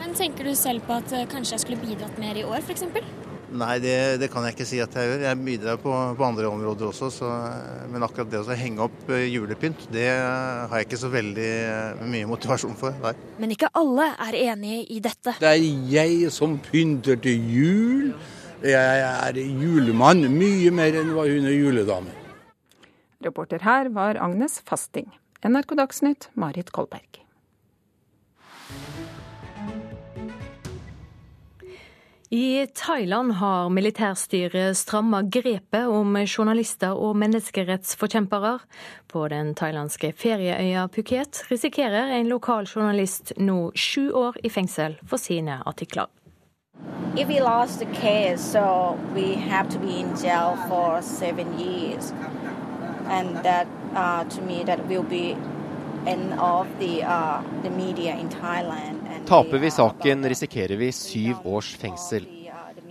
Men tenker du selv på at eh, kanskje jeg skulle bidratt mer i år, f.eks.? Nei, det, det, kan jeg ikke si at jeg gjør. Jeg bidrar på, på andre områder også. Så, men akkurat det å henge opp eh, julepynt, det har jeg ikke så veldig eh, mye motivasjon for. Nei. Men ikke alle er enige i dette. Det er jeg som pynter til jul. Jeg er julemann mye mer enn hva hun er juledame. Reporter her var Agnes Fasting. NRK Dagsnytt, Marit Kolberg. I Thailand har militærstyret stramma grepet om journalister og menneskerettsforkjempere. På den thailandske ferieøya Phuket risikerer en lokal journalist nå sju år i fengsel for sine artikler. If we lost the case, so we have to be in jail for seven years and that uh, to me that will be end of the, uh, the media in Thailand. Taper vi saken, risikerer vi syv års fengsel.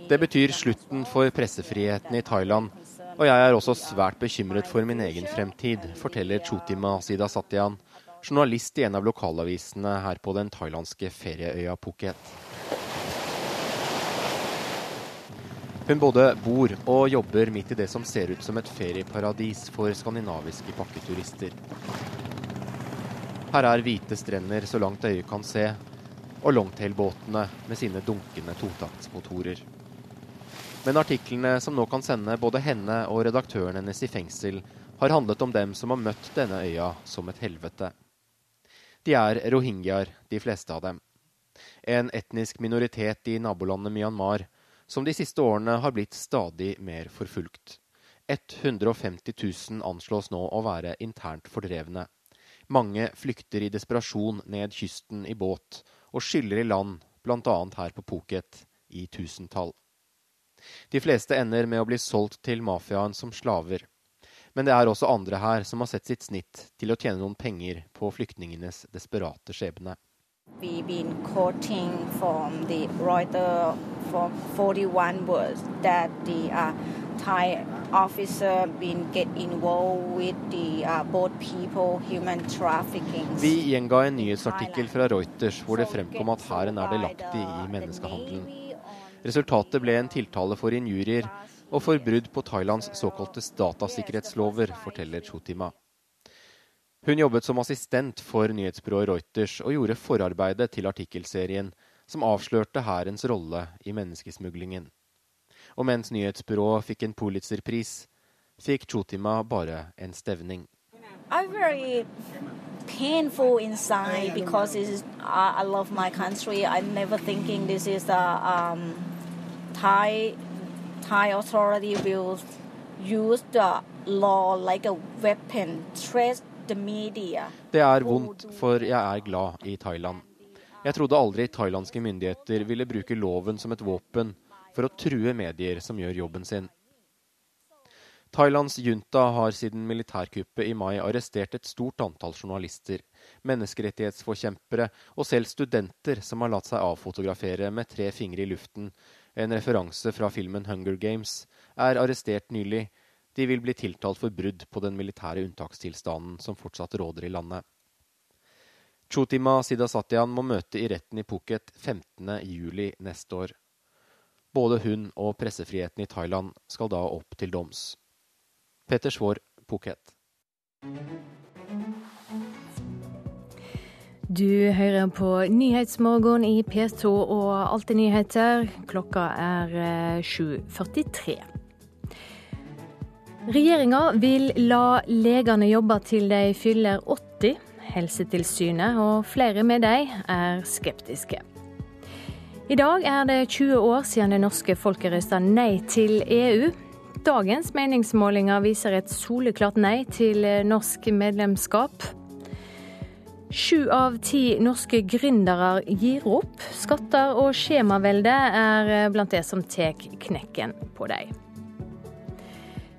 Det betyr slutten for pressefriheten i Thailand. Og jeg er også svært bekymret for min egen fremtid, forteller Chotima Sida Satyan, journalist i en av lokalavisene her på den thailandske ferieøya Phuket. Hun både bor og jobber midt i det som ser ut som et ferieparadis for skandinaviske pakketurister. Her er hvite strender så langt øyet kan se, og longtailbåtene med sine dunkende totaktsmotorer. Men artiklene som nå kan sende både henne og redaktøren hennes i fengsel, har handlet om dem som har møtt denne øya som et helvete. De er rohingyaer, de fleste av dem. En etnisk minoritet i nabolandet Myanmar som de siste årene har blitt stadig mer forfulgt. 150 000 anslås nå å være internt fordrevne. Mange flykter i desperasjon ned kysten i båt og skyller i land, bl.a. her på Phuket, i tusentall. De fleste ender med å bli solgt til mafiaen som slaver. Men det er også andre her som har sett sitt snitt til å tjene noen penger på flyktningenes desperate skjebne. We've been quoting from the Reuters for 41 words that the uh, Thai officer been get involved with the uh, boat people human trafficking. Vi gjenga en nyhetsartikkel fra Reuters hvor det fremkom at hæren er delaktig i menneskehandelen. Resultatet ble en tiltale for injurier og for brudd på Thailands såkalte datasikkerhetslover, forteller Chotima. Hun jobbet som assistent for nyhetsbyrået Reuters og gjorde forarbeidet til artikkelserien som avslørte hærens rolle i menneskesmuglingen. Og mens nyhetsbyrået fikk en Pulitzer-pris, fikk Chotima bare en stevning. I'm very painful inside because is, I, I love my country. I'm never thinking this is a um, Thai Thai authority will use the law like a weapon, threat det er vondt, for jeg er glad i Thailand. Jeg trodde aldri thailandske myndigheter ville bruke loven som et våpen for å true medier som gjør jobben sin. Thailands junta har siden militærkuppet i mai arrestert et stort antall journalister, menneskerettighetsforkjempere og selv studenter som har latt seg avfotografere med tre fingre i luften. En referanse fra filmen Hunger Games er arrestert nylig de vil bli tiltalt for brudd på den militære unntakstilstanden som fortsatt råder i landet. Chotima Sidasatian må møte i retten i Phuket 15.07 neste år. Både hun og pressefriheten i Thailand skal da opp til doms. Peter Svaar, Phuket. Du hører på Nyhetsmorgen i P2 og Alltid nyheter. Klokka er 7.43. Regjeringa vil la legene jobbe til de fyller 80. Helsetilsynet og flere med dem er skeptiske. I dag er det 20 år siden det norske folket røsta nei til EU. Dagens meningsmålinger viser et soleklart nei til norsk medlemskap. Sju av ti norske gründere gir opp. Skatter og skjemavelde er blant det som tar knekken på dem.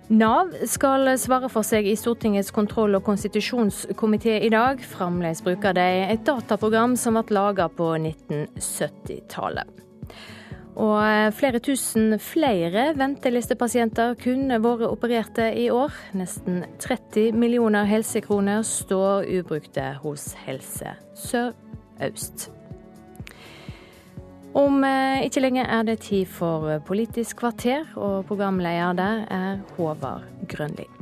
Nav skal svare for seg i Stortingets kontroll- og konstitusjonskomité i dag. Fremdeles bruker de et dataprogram som ble laget på 1970-tallet. Og eh, flere tusen flere ventelistepasienter kunne vært opererte i år. Nesten 30 millioner helsekroner står ubrukte hos Helse Sør-Øst. Om eh, ikke lenge er det tid for Politisk kvarter, og programleder der er Håvard Grønli.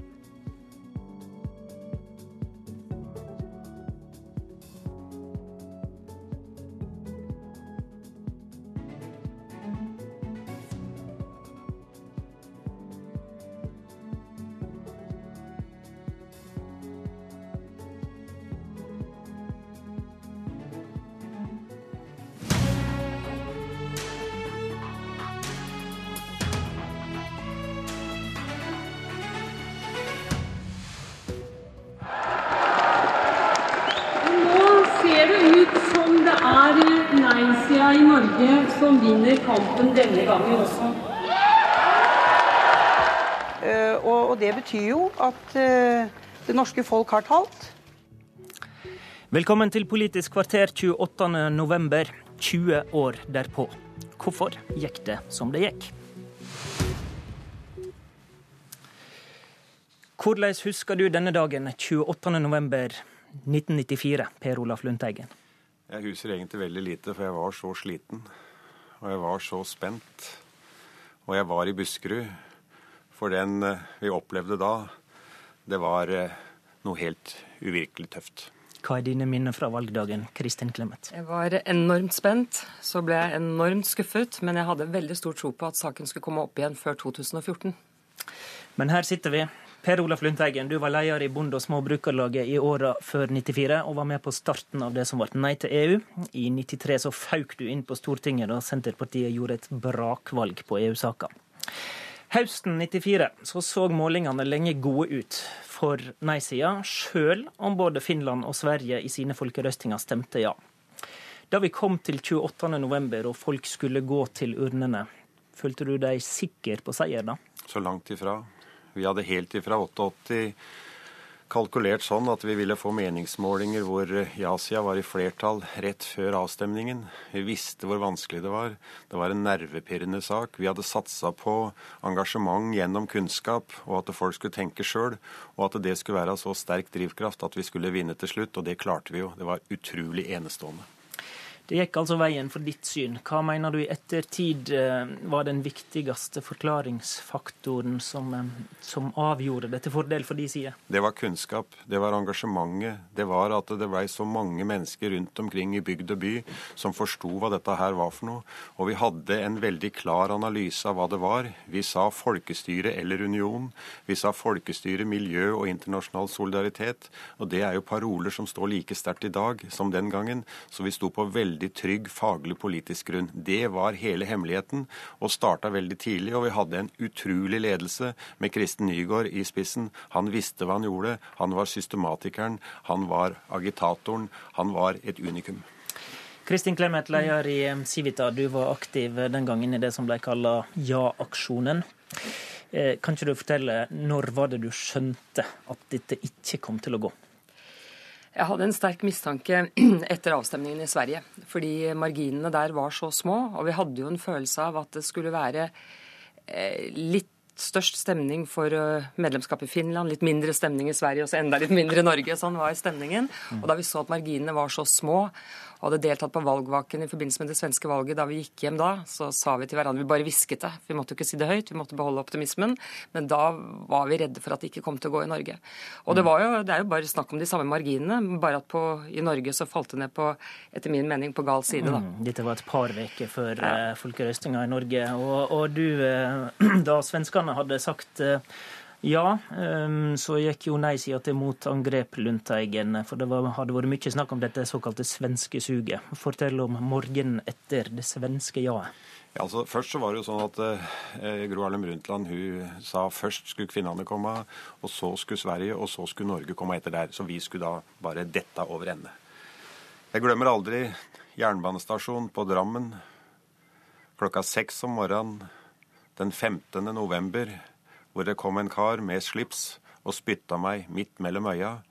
At uh, det norske folk har talt. Velkommen til Politisk kvarter 28.11., 20 år derpå. Hvorfor gikk det som det gikk? Hvordan husker du denne dagen, 28.11.1994, Per Olaf Lundteigen? Jeg husker egentlig veldig lite, for jeg var så sliten og jeg var så spent. Og jeg var i Buskerud. For den eh, vi opplevde da, det var eh, noe helt uvirkelig tøft. Hva er dine minner fra valgdagen, Kristin Clemet? Jeg var enormt spent. Så ble jeg enormt skuffet, men jeg hadde veldig stor tro på at saken skulle komme opp igjen før 2014. Men her sitter vi, Per Olaf Lundteigen, du var leder i Bonde- og småbrukerlaget i åra før 94, og var med på starten av det som ble Nei til EU. I 93 så fauk du inn på Stortinget da Senterpartiet gjorde et brakvalg på EU-saka. Høsten 94 så, så målingene lenge gode ut for nei-sida, sjøl om både Finland og Sverige i sine folkerøstinger stemte ja. Da vi kom til 28.11 og folk skulle gå til urnene, følte du deg sikker på seier da? Så langt ifra. Vi hadde helt ifra 88 kalkulert sånn at vi ville få meningsmålinger hvor ja-sida var i flertall rett før avstemningen. Vi visste hvor vanskelig det var. Det var en nervepirrende sak. Vi hadde satsa på engasjement gjennom kunnskap, og at folk skulle tenke sjøl. Og at det skulle være så sterk drivkraft at vi skulle vinne til slutt. Og det klarte vi jo. Det var utrolig enestående. Det gikk altså veien for ditt syn. Hva mener du i ettertid eh, var den viktigste forklaringsfaktoren som, eh, som avgjorde det til fordel for de side? Det var kunnskap, det var engasjementet. Det var at det blei så mange mennesker rundt omkring i bygd og by som forsto hva dette her var for noe. Og vi hadde en veldig klar analyse av hva det var. Vi sa folkestyre eller union. Vi sa folkestyre, miljø og internasjonal solidaritet. Og det er jo paroler som står like sterkt i dag som den gangen. Så vi sto på veldig veldig trygg faglig politisk grunn. Det var hele hemmeligheten, og starta veldig tidlig. Og vi hadde en utrolig ledelse med Kristen Nygaard i spissen. Han visste hva han gjorde. Han var systematikeren, han var agitatoren, han var et unikum. Kristin Clemet, leder i Civita, du var aktiv den gangen i det som ble kalla Ja-aksjonen. Eh, kan ikke du fortelle, når var det du skjønte at dette ikke kom til å gå? Jeg hadde en sterk mistanke etter avstemningen i Sverige. Fordi marginene der var så små. Og vi hadde jo en følelse av at det skulle være eh, litt størst stemning for eh, medlemskap i Finland, litt mindre stemning i Sverige og så enda litt mindre i Norge. Sånn var stemningen. Og da vi så at marginene var så små, hadde deltatt på valgvaken i forbindelse med det svenske valget, da vi gikk hjem da, så sa vi til hverandre Vi bare hvisket det. Vi måtte jo ikke si det høyt, vi måtte beholde optimismen. Men da var vi redde for at det ikke kom til å gå i Norge. Og det, var jo, det er jo bare snakk om de samme marginene, bare at på, i Norge så falt det ned på, etter min mening, på gal side, da. Mm, dette var et par uker før ja. Eh, folkerøstinga i Norge. Og, og du, eh, da svenskene hadde sagt eh, ja, ehm, så gikk jo nei-sida til motangrep, Lundteigen. For det var, hadde vært mye snakk om dette såkalte svenske suget. Fortell om morgenen etter det svenske ja-et. Ja, altså, først så var det jo sånn at eh, Gro Harlem Brundtland hun sa først skulle kvinnene komme, og så skulle Sverige, og så skulle Norge komme etter der. Så vi skulle da bare dette over ende. Jeg glemmer aldri jernbanestasjonen på Drammen klokka seks om morgenen den 15. november hvor det kom en kar med slips og spytta meg midt mellom øya.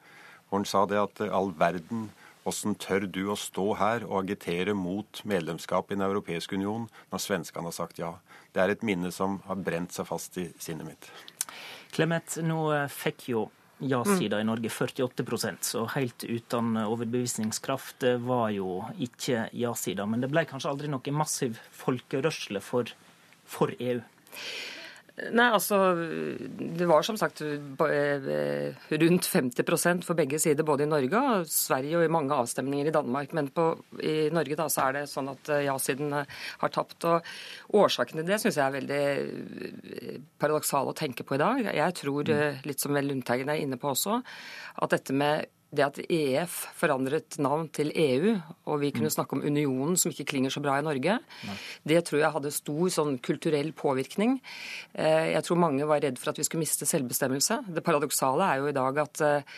Hvor han sa det at all verden, åssen tør du å stå her og agitere mot medlemskap i Den europeiske union når svenskene har sagt ja? Det er et minne som har brent seg fast i sinnet mitt. Clemet, nå eh, fikk jo ja-sida i Norge 48% så helt uten overbevisningskraft var jo ikke ja-sida. Men det ble kanskje aldri noe massiv folkerørsle for, for EU? Nei, altså Det var som sagt eh, rundt 50% for begge sider, både i Norge og Sverige og i mange avstemninger i Danmark. Men på, i Norge da, så er det sånn at eh, ja-siden eh, har tapt. og Årsaken til det syns jeg er veldig paradoksal å tenke på i dag. Jeg tror, litt som vel Lundteigen er inne på også, at dette med det at EF forandret navn til EU, og vi kunne mm. snakke om unionen, som ikke klinger så bra i Norge, Nei. det tror jeg hadde stor sånn kulturell påvirkning. Eh, jeg tror mange var redd for at vi skulle miste selvbestemmelse. Det paradoksale er jo i dag at eh,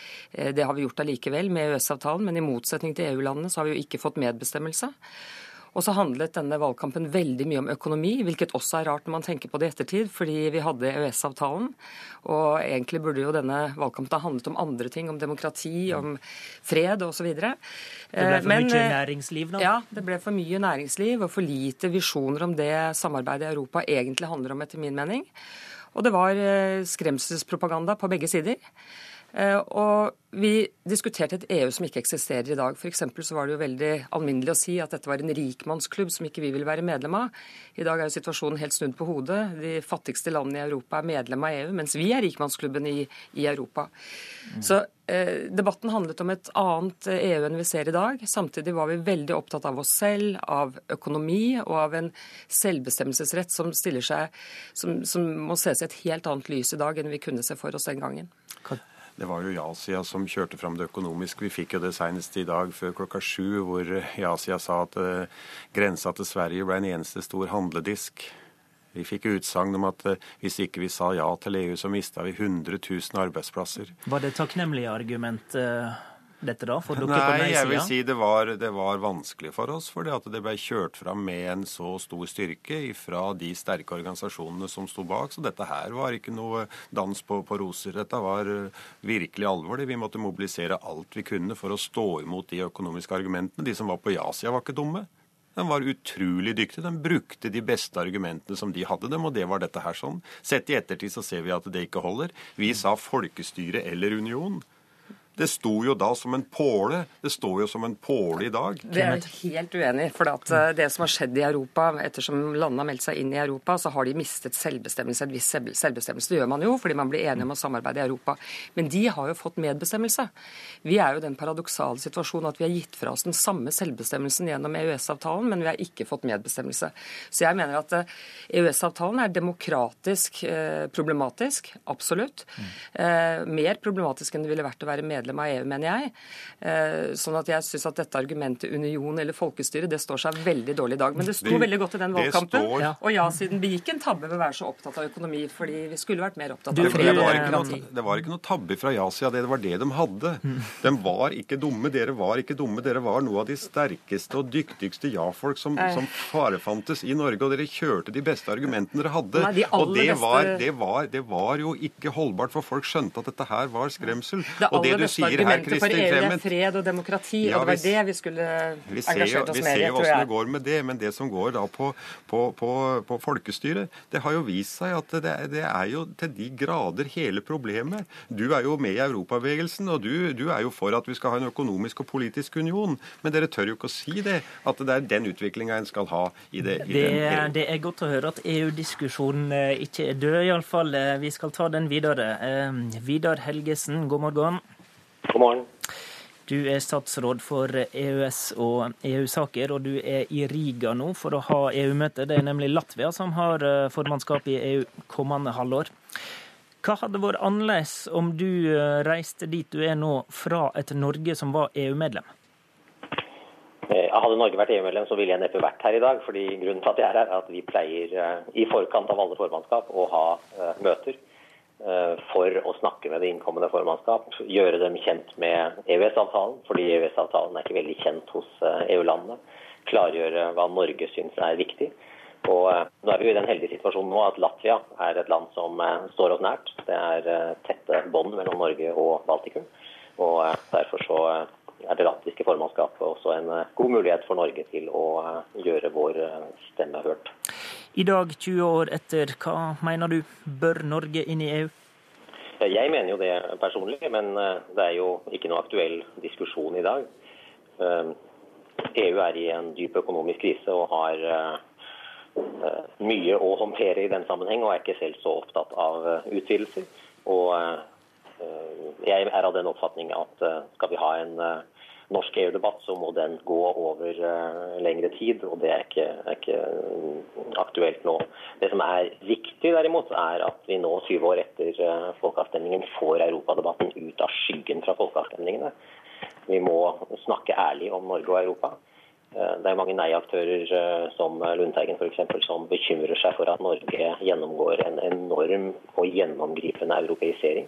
det har vi gjort allikevel med EØS-avtalen, men i motsetning til EU-landene så har vi jo ikke fått medbestemmelse. Og så handlet denne valgkampen veldig mye om økonomi, hvilket også er rart når man tenker på det i ettertid, fordi vi hadde EØS-avtalen. Og egentlig burde jo denne valgkampen ha handlet om andre ting, om demokrati, om fred osv. Det ble for Men, mye eh, næringsliv, da? Ja, det ble for mye næringsliv og for lite visjoner om det samarbeidet i Europa egentlig handler om, etter min mening. Og det var eh, skremselspropaganda på begge sider. Eh, og vi diskuterte et EU som ikke eksisterer i dag. F.eks. så var det jo veldig alminnelig å si at dette var en rikmannsklubb som ikke vi ville være medlem av. I dag er jo situasjonen helt snudd på hodet. De fattigste landene i Europa er medlem av EU, mens vi er rikmannsklubben i, i Europa. Mm. Så eh, debatten handlet om et annet EU enn vi ser i dag. Samtidig var vi veldig opptatt av oss selv, av økonomi og av en selvbestemmelsesrett som stiller seg, som, som må ses i et helt annet lys i dag enn vi kunne se for oss den gangen. Det var jo ja-sida som kjørte fram det økonomiske. Vi fikk jo det senest i dag før klokka sju, hvor ja-sida sa at uh, grensa til Sverige ble en eneste stor handledisk. Vi fikk utsagn om at uh, hvis ikke vi sa ja til EU, så mista vi 100 000 arbeidsplasser. Var det takknemlige argument? Uh dette da, for dere Nei, på nei-sida? Jeg vil si det var, det var vanskelig for oss, fordi at det ble kjørt fram med en så stor styrke fra de sterke organisasjonene som sto bak. Så dette her var ikke noe dans på, på roser. Dette var eh, virkelig alvor. Vi måtte mobilisere alt vi kunne for å stå imot de økonomiske argumentene. De som var på ja-sida, var ikke dumme. De var utrolig dyktige. De brukte de beste argumentene som de hadde dem, og det var dette her sånn. Sett i ettertid så ser vi at det ikke holder. Vi sa folkestyre eller union. Det sto jo da som en påle. Det står jo som en påle i dag. Det er jeg helt uenig i. For eh, det som har skjedd i Europa, ettersom landene har meldt seg inn i Europa, så har de mistet selvbestemmelse. En viss selvbestemmelse. Det gjør man jo fordi man blir enige om å samarbeide i Europa. Men de har jo fått medbestemmelse. Vi er jo i den paradoksale situasjonen at vi har gitt fra oss den samme selvbestemmelsen gjennom EØS-avtalen, men vi har ikke fått medbestemmelse. Så jeg mener at EØS-avtalen eh, e er demokratisk eh, problematisk. Absolutt. Mm. mer problematisk enn det ville vært å være medlem medlem av EU, mener jeg. Eh, sånn at jeg syns at dette argumentet union eller folkestyre det står seg veldig dårlig i dag. Men det sto det, veldig godt i den valgkampen. Står... Og ja-siden begikk en tabbe ved å være så opptatt av økonomi, fordi vi skulle vært mer opptatt av fred og demokrati. Det var ikke noe tabbe fra ja-sida, det var det de hadde. De var ikke dumme, dere var ikke dumme. Dere var noe av de sterkeste og dyktigste ja-folk som, som farefantes i Norge, og dere kjørte de beste argumentene dere hadde. Nei, de og det var, det, var, det var, jo ikke holdbart, for folk skjønte at dette her var skremsel. Det og det du argumentet for EU er fred og demokrati, ja, og det var det vi skulle engasjert oss mer i. Vi ser jo hvordan det går med det, men det som går da på, på, på, på folkestyret, det har jo vist seg at det, det, er jo til de grader hele problemet. Du er jo med i Europabevegelsen, og du, du, er jo for at vi skal ha en økonomisk og politisk union, men dere tør jo ikke å si det, at det er den utviklinga en skal ha i det. I det, det, er godt å høre at EU-diskusjonen eh, ikke er død, iallfall. Eh, vi skal ta den videre. Eh, Vidar Helgesen, god morgen. God morgen. Du er statsråd for EØS- og EU-saker, og du er i Riga nå for å ha EU-møte. Det er nemlig Latvia som har formannskapet formannskap i EU kommende halvår. Hva hadde vært annerledes om du eh, reiste dit du er nå, fra et Norge som var EU-medlem? Eh, hadde Norge vært EU-medlem, så ville jeg neppe vært her i dag. fordi Grunnen til at jeg er her, er at vi pleier i forkant av alle formannskap å ha møter Eh, for å snakke med det innkommende formannskap. Gjøre dem kjent med EØS-avtalen, fordi EØS-avtalen er ikke veldig kjent hos eh, EU-landene. Klargjøre hva Norge syns er viktig. Og eh, nå er vi jo i den heldige situasjonen nå at Latvia er et land som står oss nært. Det er tette bånd mellom Norge og Baltikum. Og derfor så er det latviske formannskapet også en god mulighet for Norge til å gjøre vår stemme hørt. I dag, 20 år etter, hva mener du? Bør Norge inn i EU? Jeg mener jo det personlig, men eh, det er jo ikke noe aktuell diskusjon i dag. EU eh, e er i en dyp økonomisk krise og har eh, mye å håndtere i den sammenheng, og er ikke selv så opptatt av utvidelser. Og jeg er av den oppfatning at skal vi ha en norsk EU-debatt, så må den gå over uh, lengre tid. Og det er ikke, er ikke uh, aktuelt nå. Det som er viktig derimot, er at vi nå, 20 år etter uh, folkeavstemningen, får europadebatten ut av skyggen fra folkeavstemningene. Vi må snakke ærlig om Norge og Europa. Det er mange nei-aktører som Lundteigen f.eks. som bekymrer seg for at Norge gjennomgår en enorm og gjennomgripende europeisering.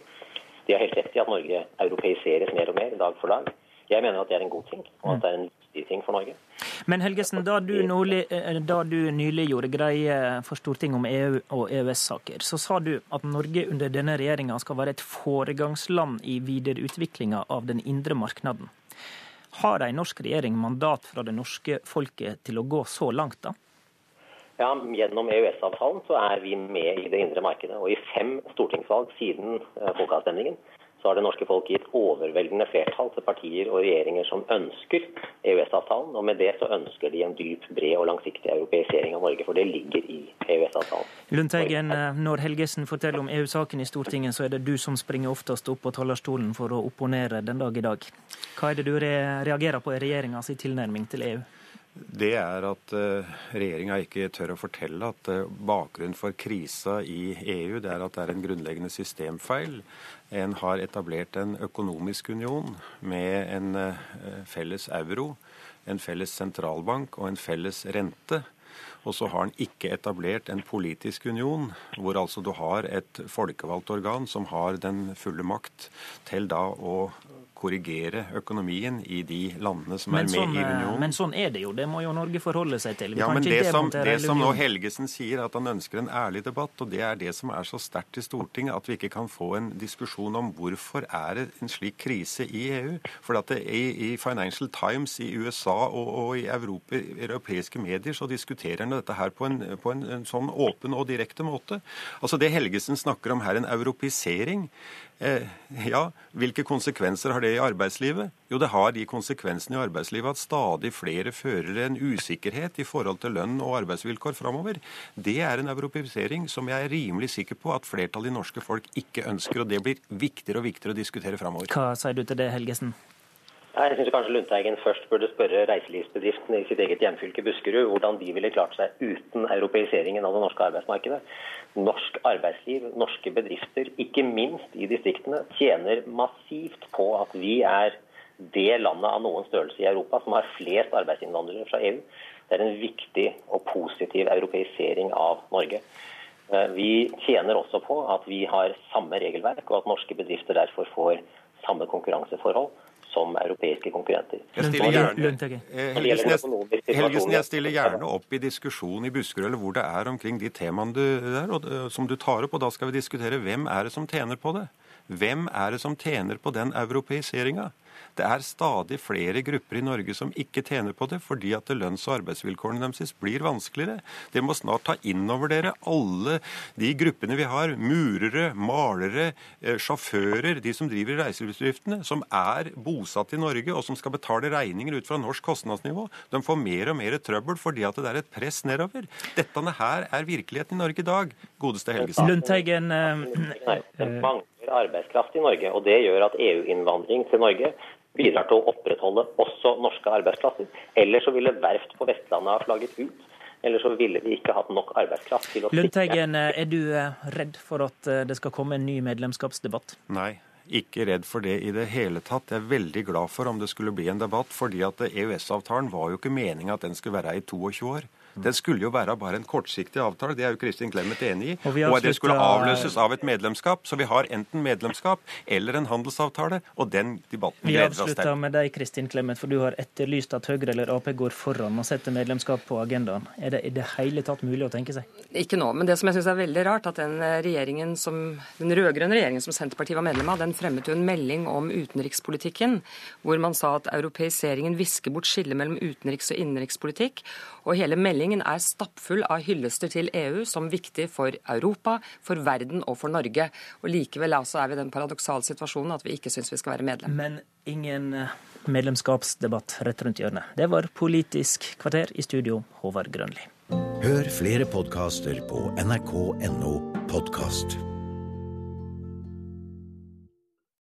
De har helt rett i at Norge europeiseres mer og mer dag for dag. Jeg mener at det er en god ting, og at det er en viktig ting for Norge. Men Helgesen, da du, nylig, eh, da du nylig gjorde greie for Stortinget om EU og EØS-saker, så sa du at Norge under denne regjeringa skal være et foregangsland i videreutviklinga av den indre marknaden. Har en norsk regjering mandat fra det norske folket til å gå så langt, da? Ja, Gjennom EØS-avtalen så er vi med i det indre markedet. Og i fem stortingsvalg siden eh, folkeavstemningen så har det norske folk gitt overveldende flertall til partier og regjeringer som ønsker EØS-avtalen. Og med det så ønsker de en dyp, bred og langsiktig europeisering av Norge, for det ligger i EØS-avtalen. Lundteigen, eh, når Helgesen forteller om EU-saken i Stortinget, så er det du som springer oftest opp på talerstolen for å opponere den dag i dag. Hva er det du reagerer på i regjeringas tilnærming til EU? det er at uh, regjeringa ikke tør å fortelle at uh, bakgrunnen for krisa i EU det er at det er en grunnleggende systemfeil. En har etablert en økonomisk union med en uh, felles euro, en felles sentralbank og en felles rente. Og så har en ikke etablert en politisk union, hvor altså du har et folkevalgt organ som har den fulle makt til da å korrigere økonomien i de landene som men er med sånn, i unionen. Men sånn er det jo, det må jo Norge forholde seg til. Vi ja, men det som, det som, nå Helgesen sier, at han ønsker en ærlig debatt, og det er det som er så sterkt i Stortinget, at vi ikke kan få en diskusjon om hvorfor er det en slik krise i EU. For at det, i, i, Financial Times i USA og, og i Europa, europeiske medier så diskuterer han dette her på, en, på en, en sånn åpen og direkte måte. Altså Det Helgesen snakker om her, en europisering, Eh, ja, hvilke konsekvenser har det i arbeidslivet? Jo, det har de konsekvensene i arbeidslivet at stadig flere fører en usikkerhet i forhold til lønn og arbeidsvilkår framover. Det er en europeisering som jeg er rimelig sikker på at flertallet i norske folk ikke ønsker, og det blir viktigere og viktigere å diskutere framover. Hva sier du til det, Helgesen? Jeg syns kanskje Lundteigen først burde spørre reiselivsbedriftene i sitt eget hjemfylke Buskerud hvordan de ville klart seg uten europeiseringen av det norske arbeidsmarkedet. Norsk arbeidsliv, norske bedrifter, ikke minst i distriktene, tjener massivt på at vi er det landet av noen størrelse i Europa som har flest arbeidsinnvandrere fra EU. Det er en viktig og positiv europeisering av Norge. Eh, vi tjener også på at vi har samme regelverk, og at norske bedrifter derfor får samme konkurranseforhold som europeiske konkurrenter. Eh, Helgesen, jeg, Helgesen, jeg stiller gjerne opp i diskusjon i Buskerud eller hvor det er omkring de temaene du, der, og, som du tar opp, og da skal vi diskutere hvem er det som tjener på det. Hvem er det som tjener på den europeiseringa? Det er stadig flere grupper i Norge som ikke tjener på det, fordi at lønns- og arbeidsvilkårene deres blir vanskeligere. Det må snart ta inn over dere alle de gruppene vi har. Murere, malere, eh, sjåfører, de som driver i som er bosatt i Norge og som skal betale regninger ut fra norsk kostnadsnivå. De får mer og mer trøbbel fordi at det er et press nedover. Dette her er virkeligheten i Norge i dag, godeste Helgesen. Lundteigen, Nei, det mangler arbeidskraft i Norge, og det gjør at EU-innvandring til Norge bidrar til å opprettholde også norske arbeidsplasser. Ellers så ville verft på Vestlandet ha flagget ut. Eller så ville vi ikke hatt nok arbeidskraft til å Lundteigen, er du eh, redd for at eh, det skal komme en ny medlemskapsdebatt? Nei, ikke redd for det i det hele tatt. Jeg er veldig glad for om det skulle bli en debatt, fordi at EØS-avtalen var jo ikke meninga at den skulle være i 22 år. Den skulle jo være bare en kortsiktig avtale, det er jo Kristin Clemet enig i. Og vi Og det skulle avløses av et medlemskap. Så vi har enten medlemskap eller en handelsavtale, og den debatten Vi gleder oss avslutter med deg, Kristin Clemet, for du har etterlyst at Høyre eller Ap går foran og setter medlemskap på agendaen. Er det i det hele tatt mulig å tenke seg? Ikke nå, men det som jeg syns er veldig rart, at den regjeringen som, den rød-grønne regjeringen som Senterpartiet var medlem av, den fremmet jo en melding om utenrikspolitikken, hvor man sa at europeiseringen visker bort skillet mellom utenriks- og innenrikspolitikk. Og hele meldingen er stappfull av hyllester til EU som viktig for Europa, for verden og for Norge. Og likevel altså er vi i den paradoksale situasjonen at vi ikke syns vi skal være medlem. Men ingen eh, medlemskapsdebatt rett rundt hjørnet. Det var Politisk kvarter i studio, Håvard Grønli. Hør flere podkaster på nrk.no podkast.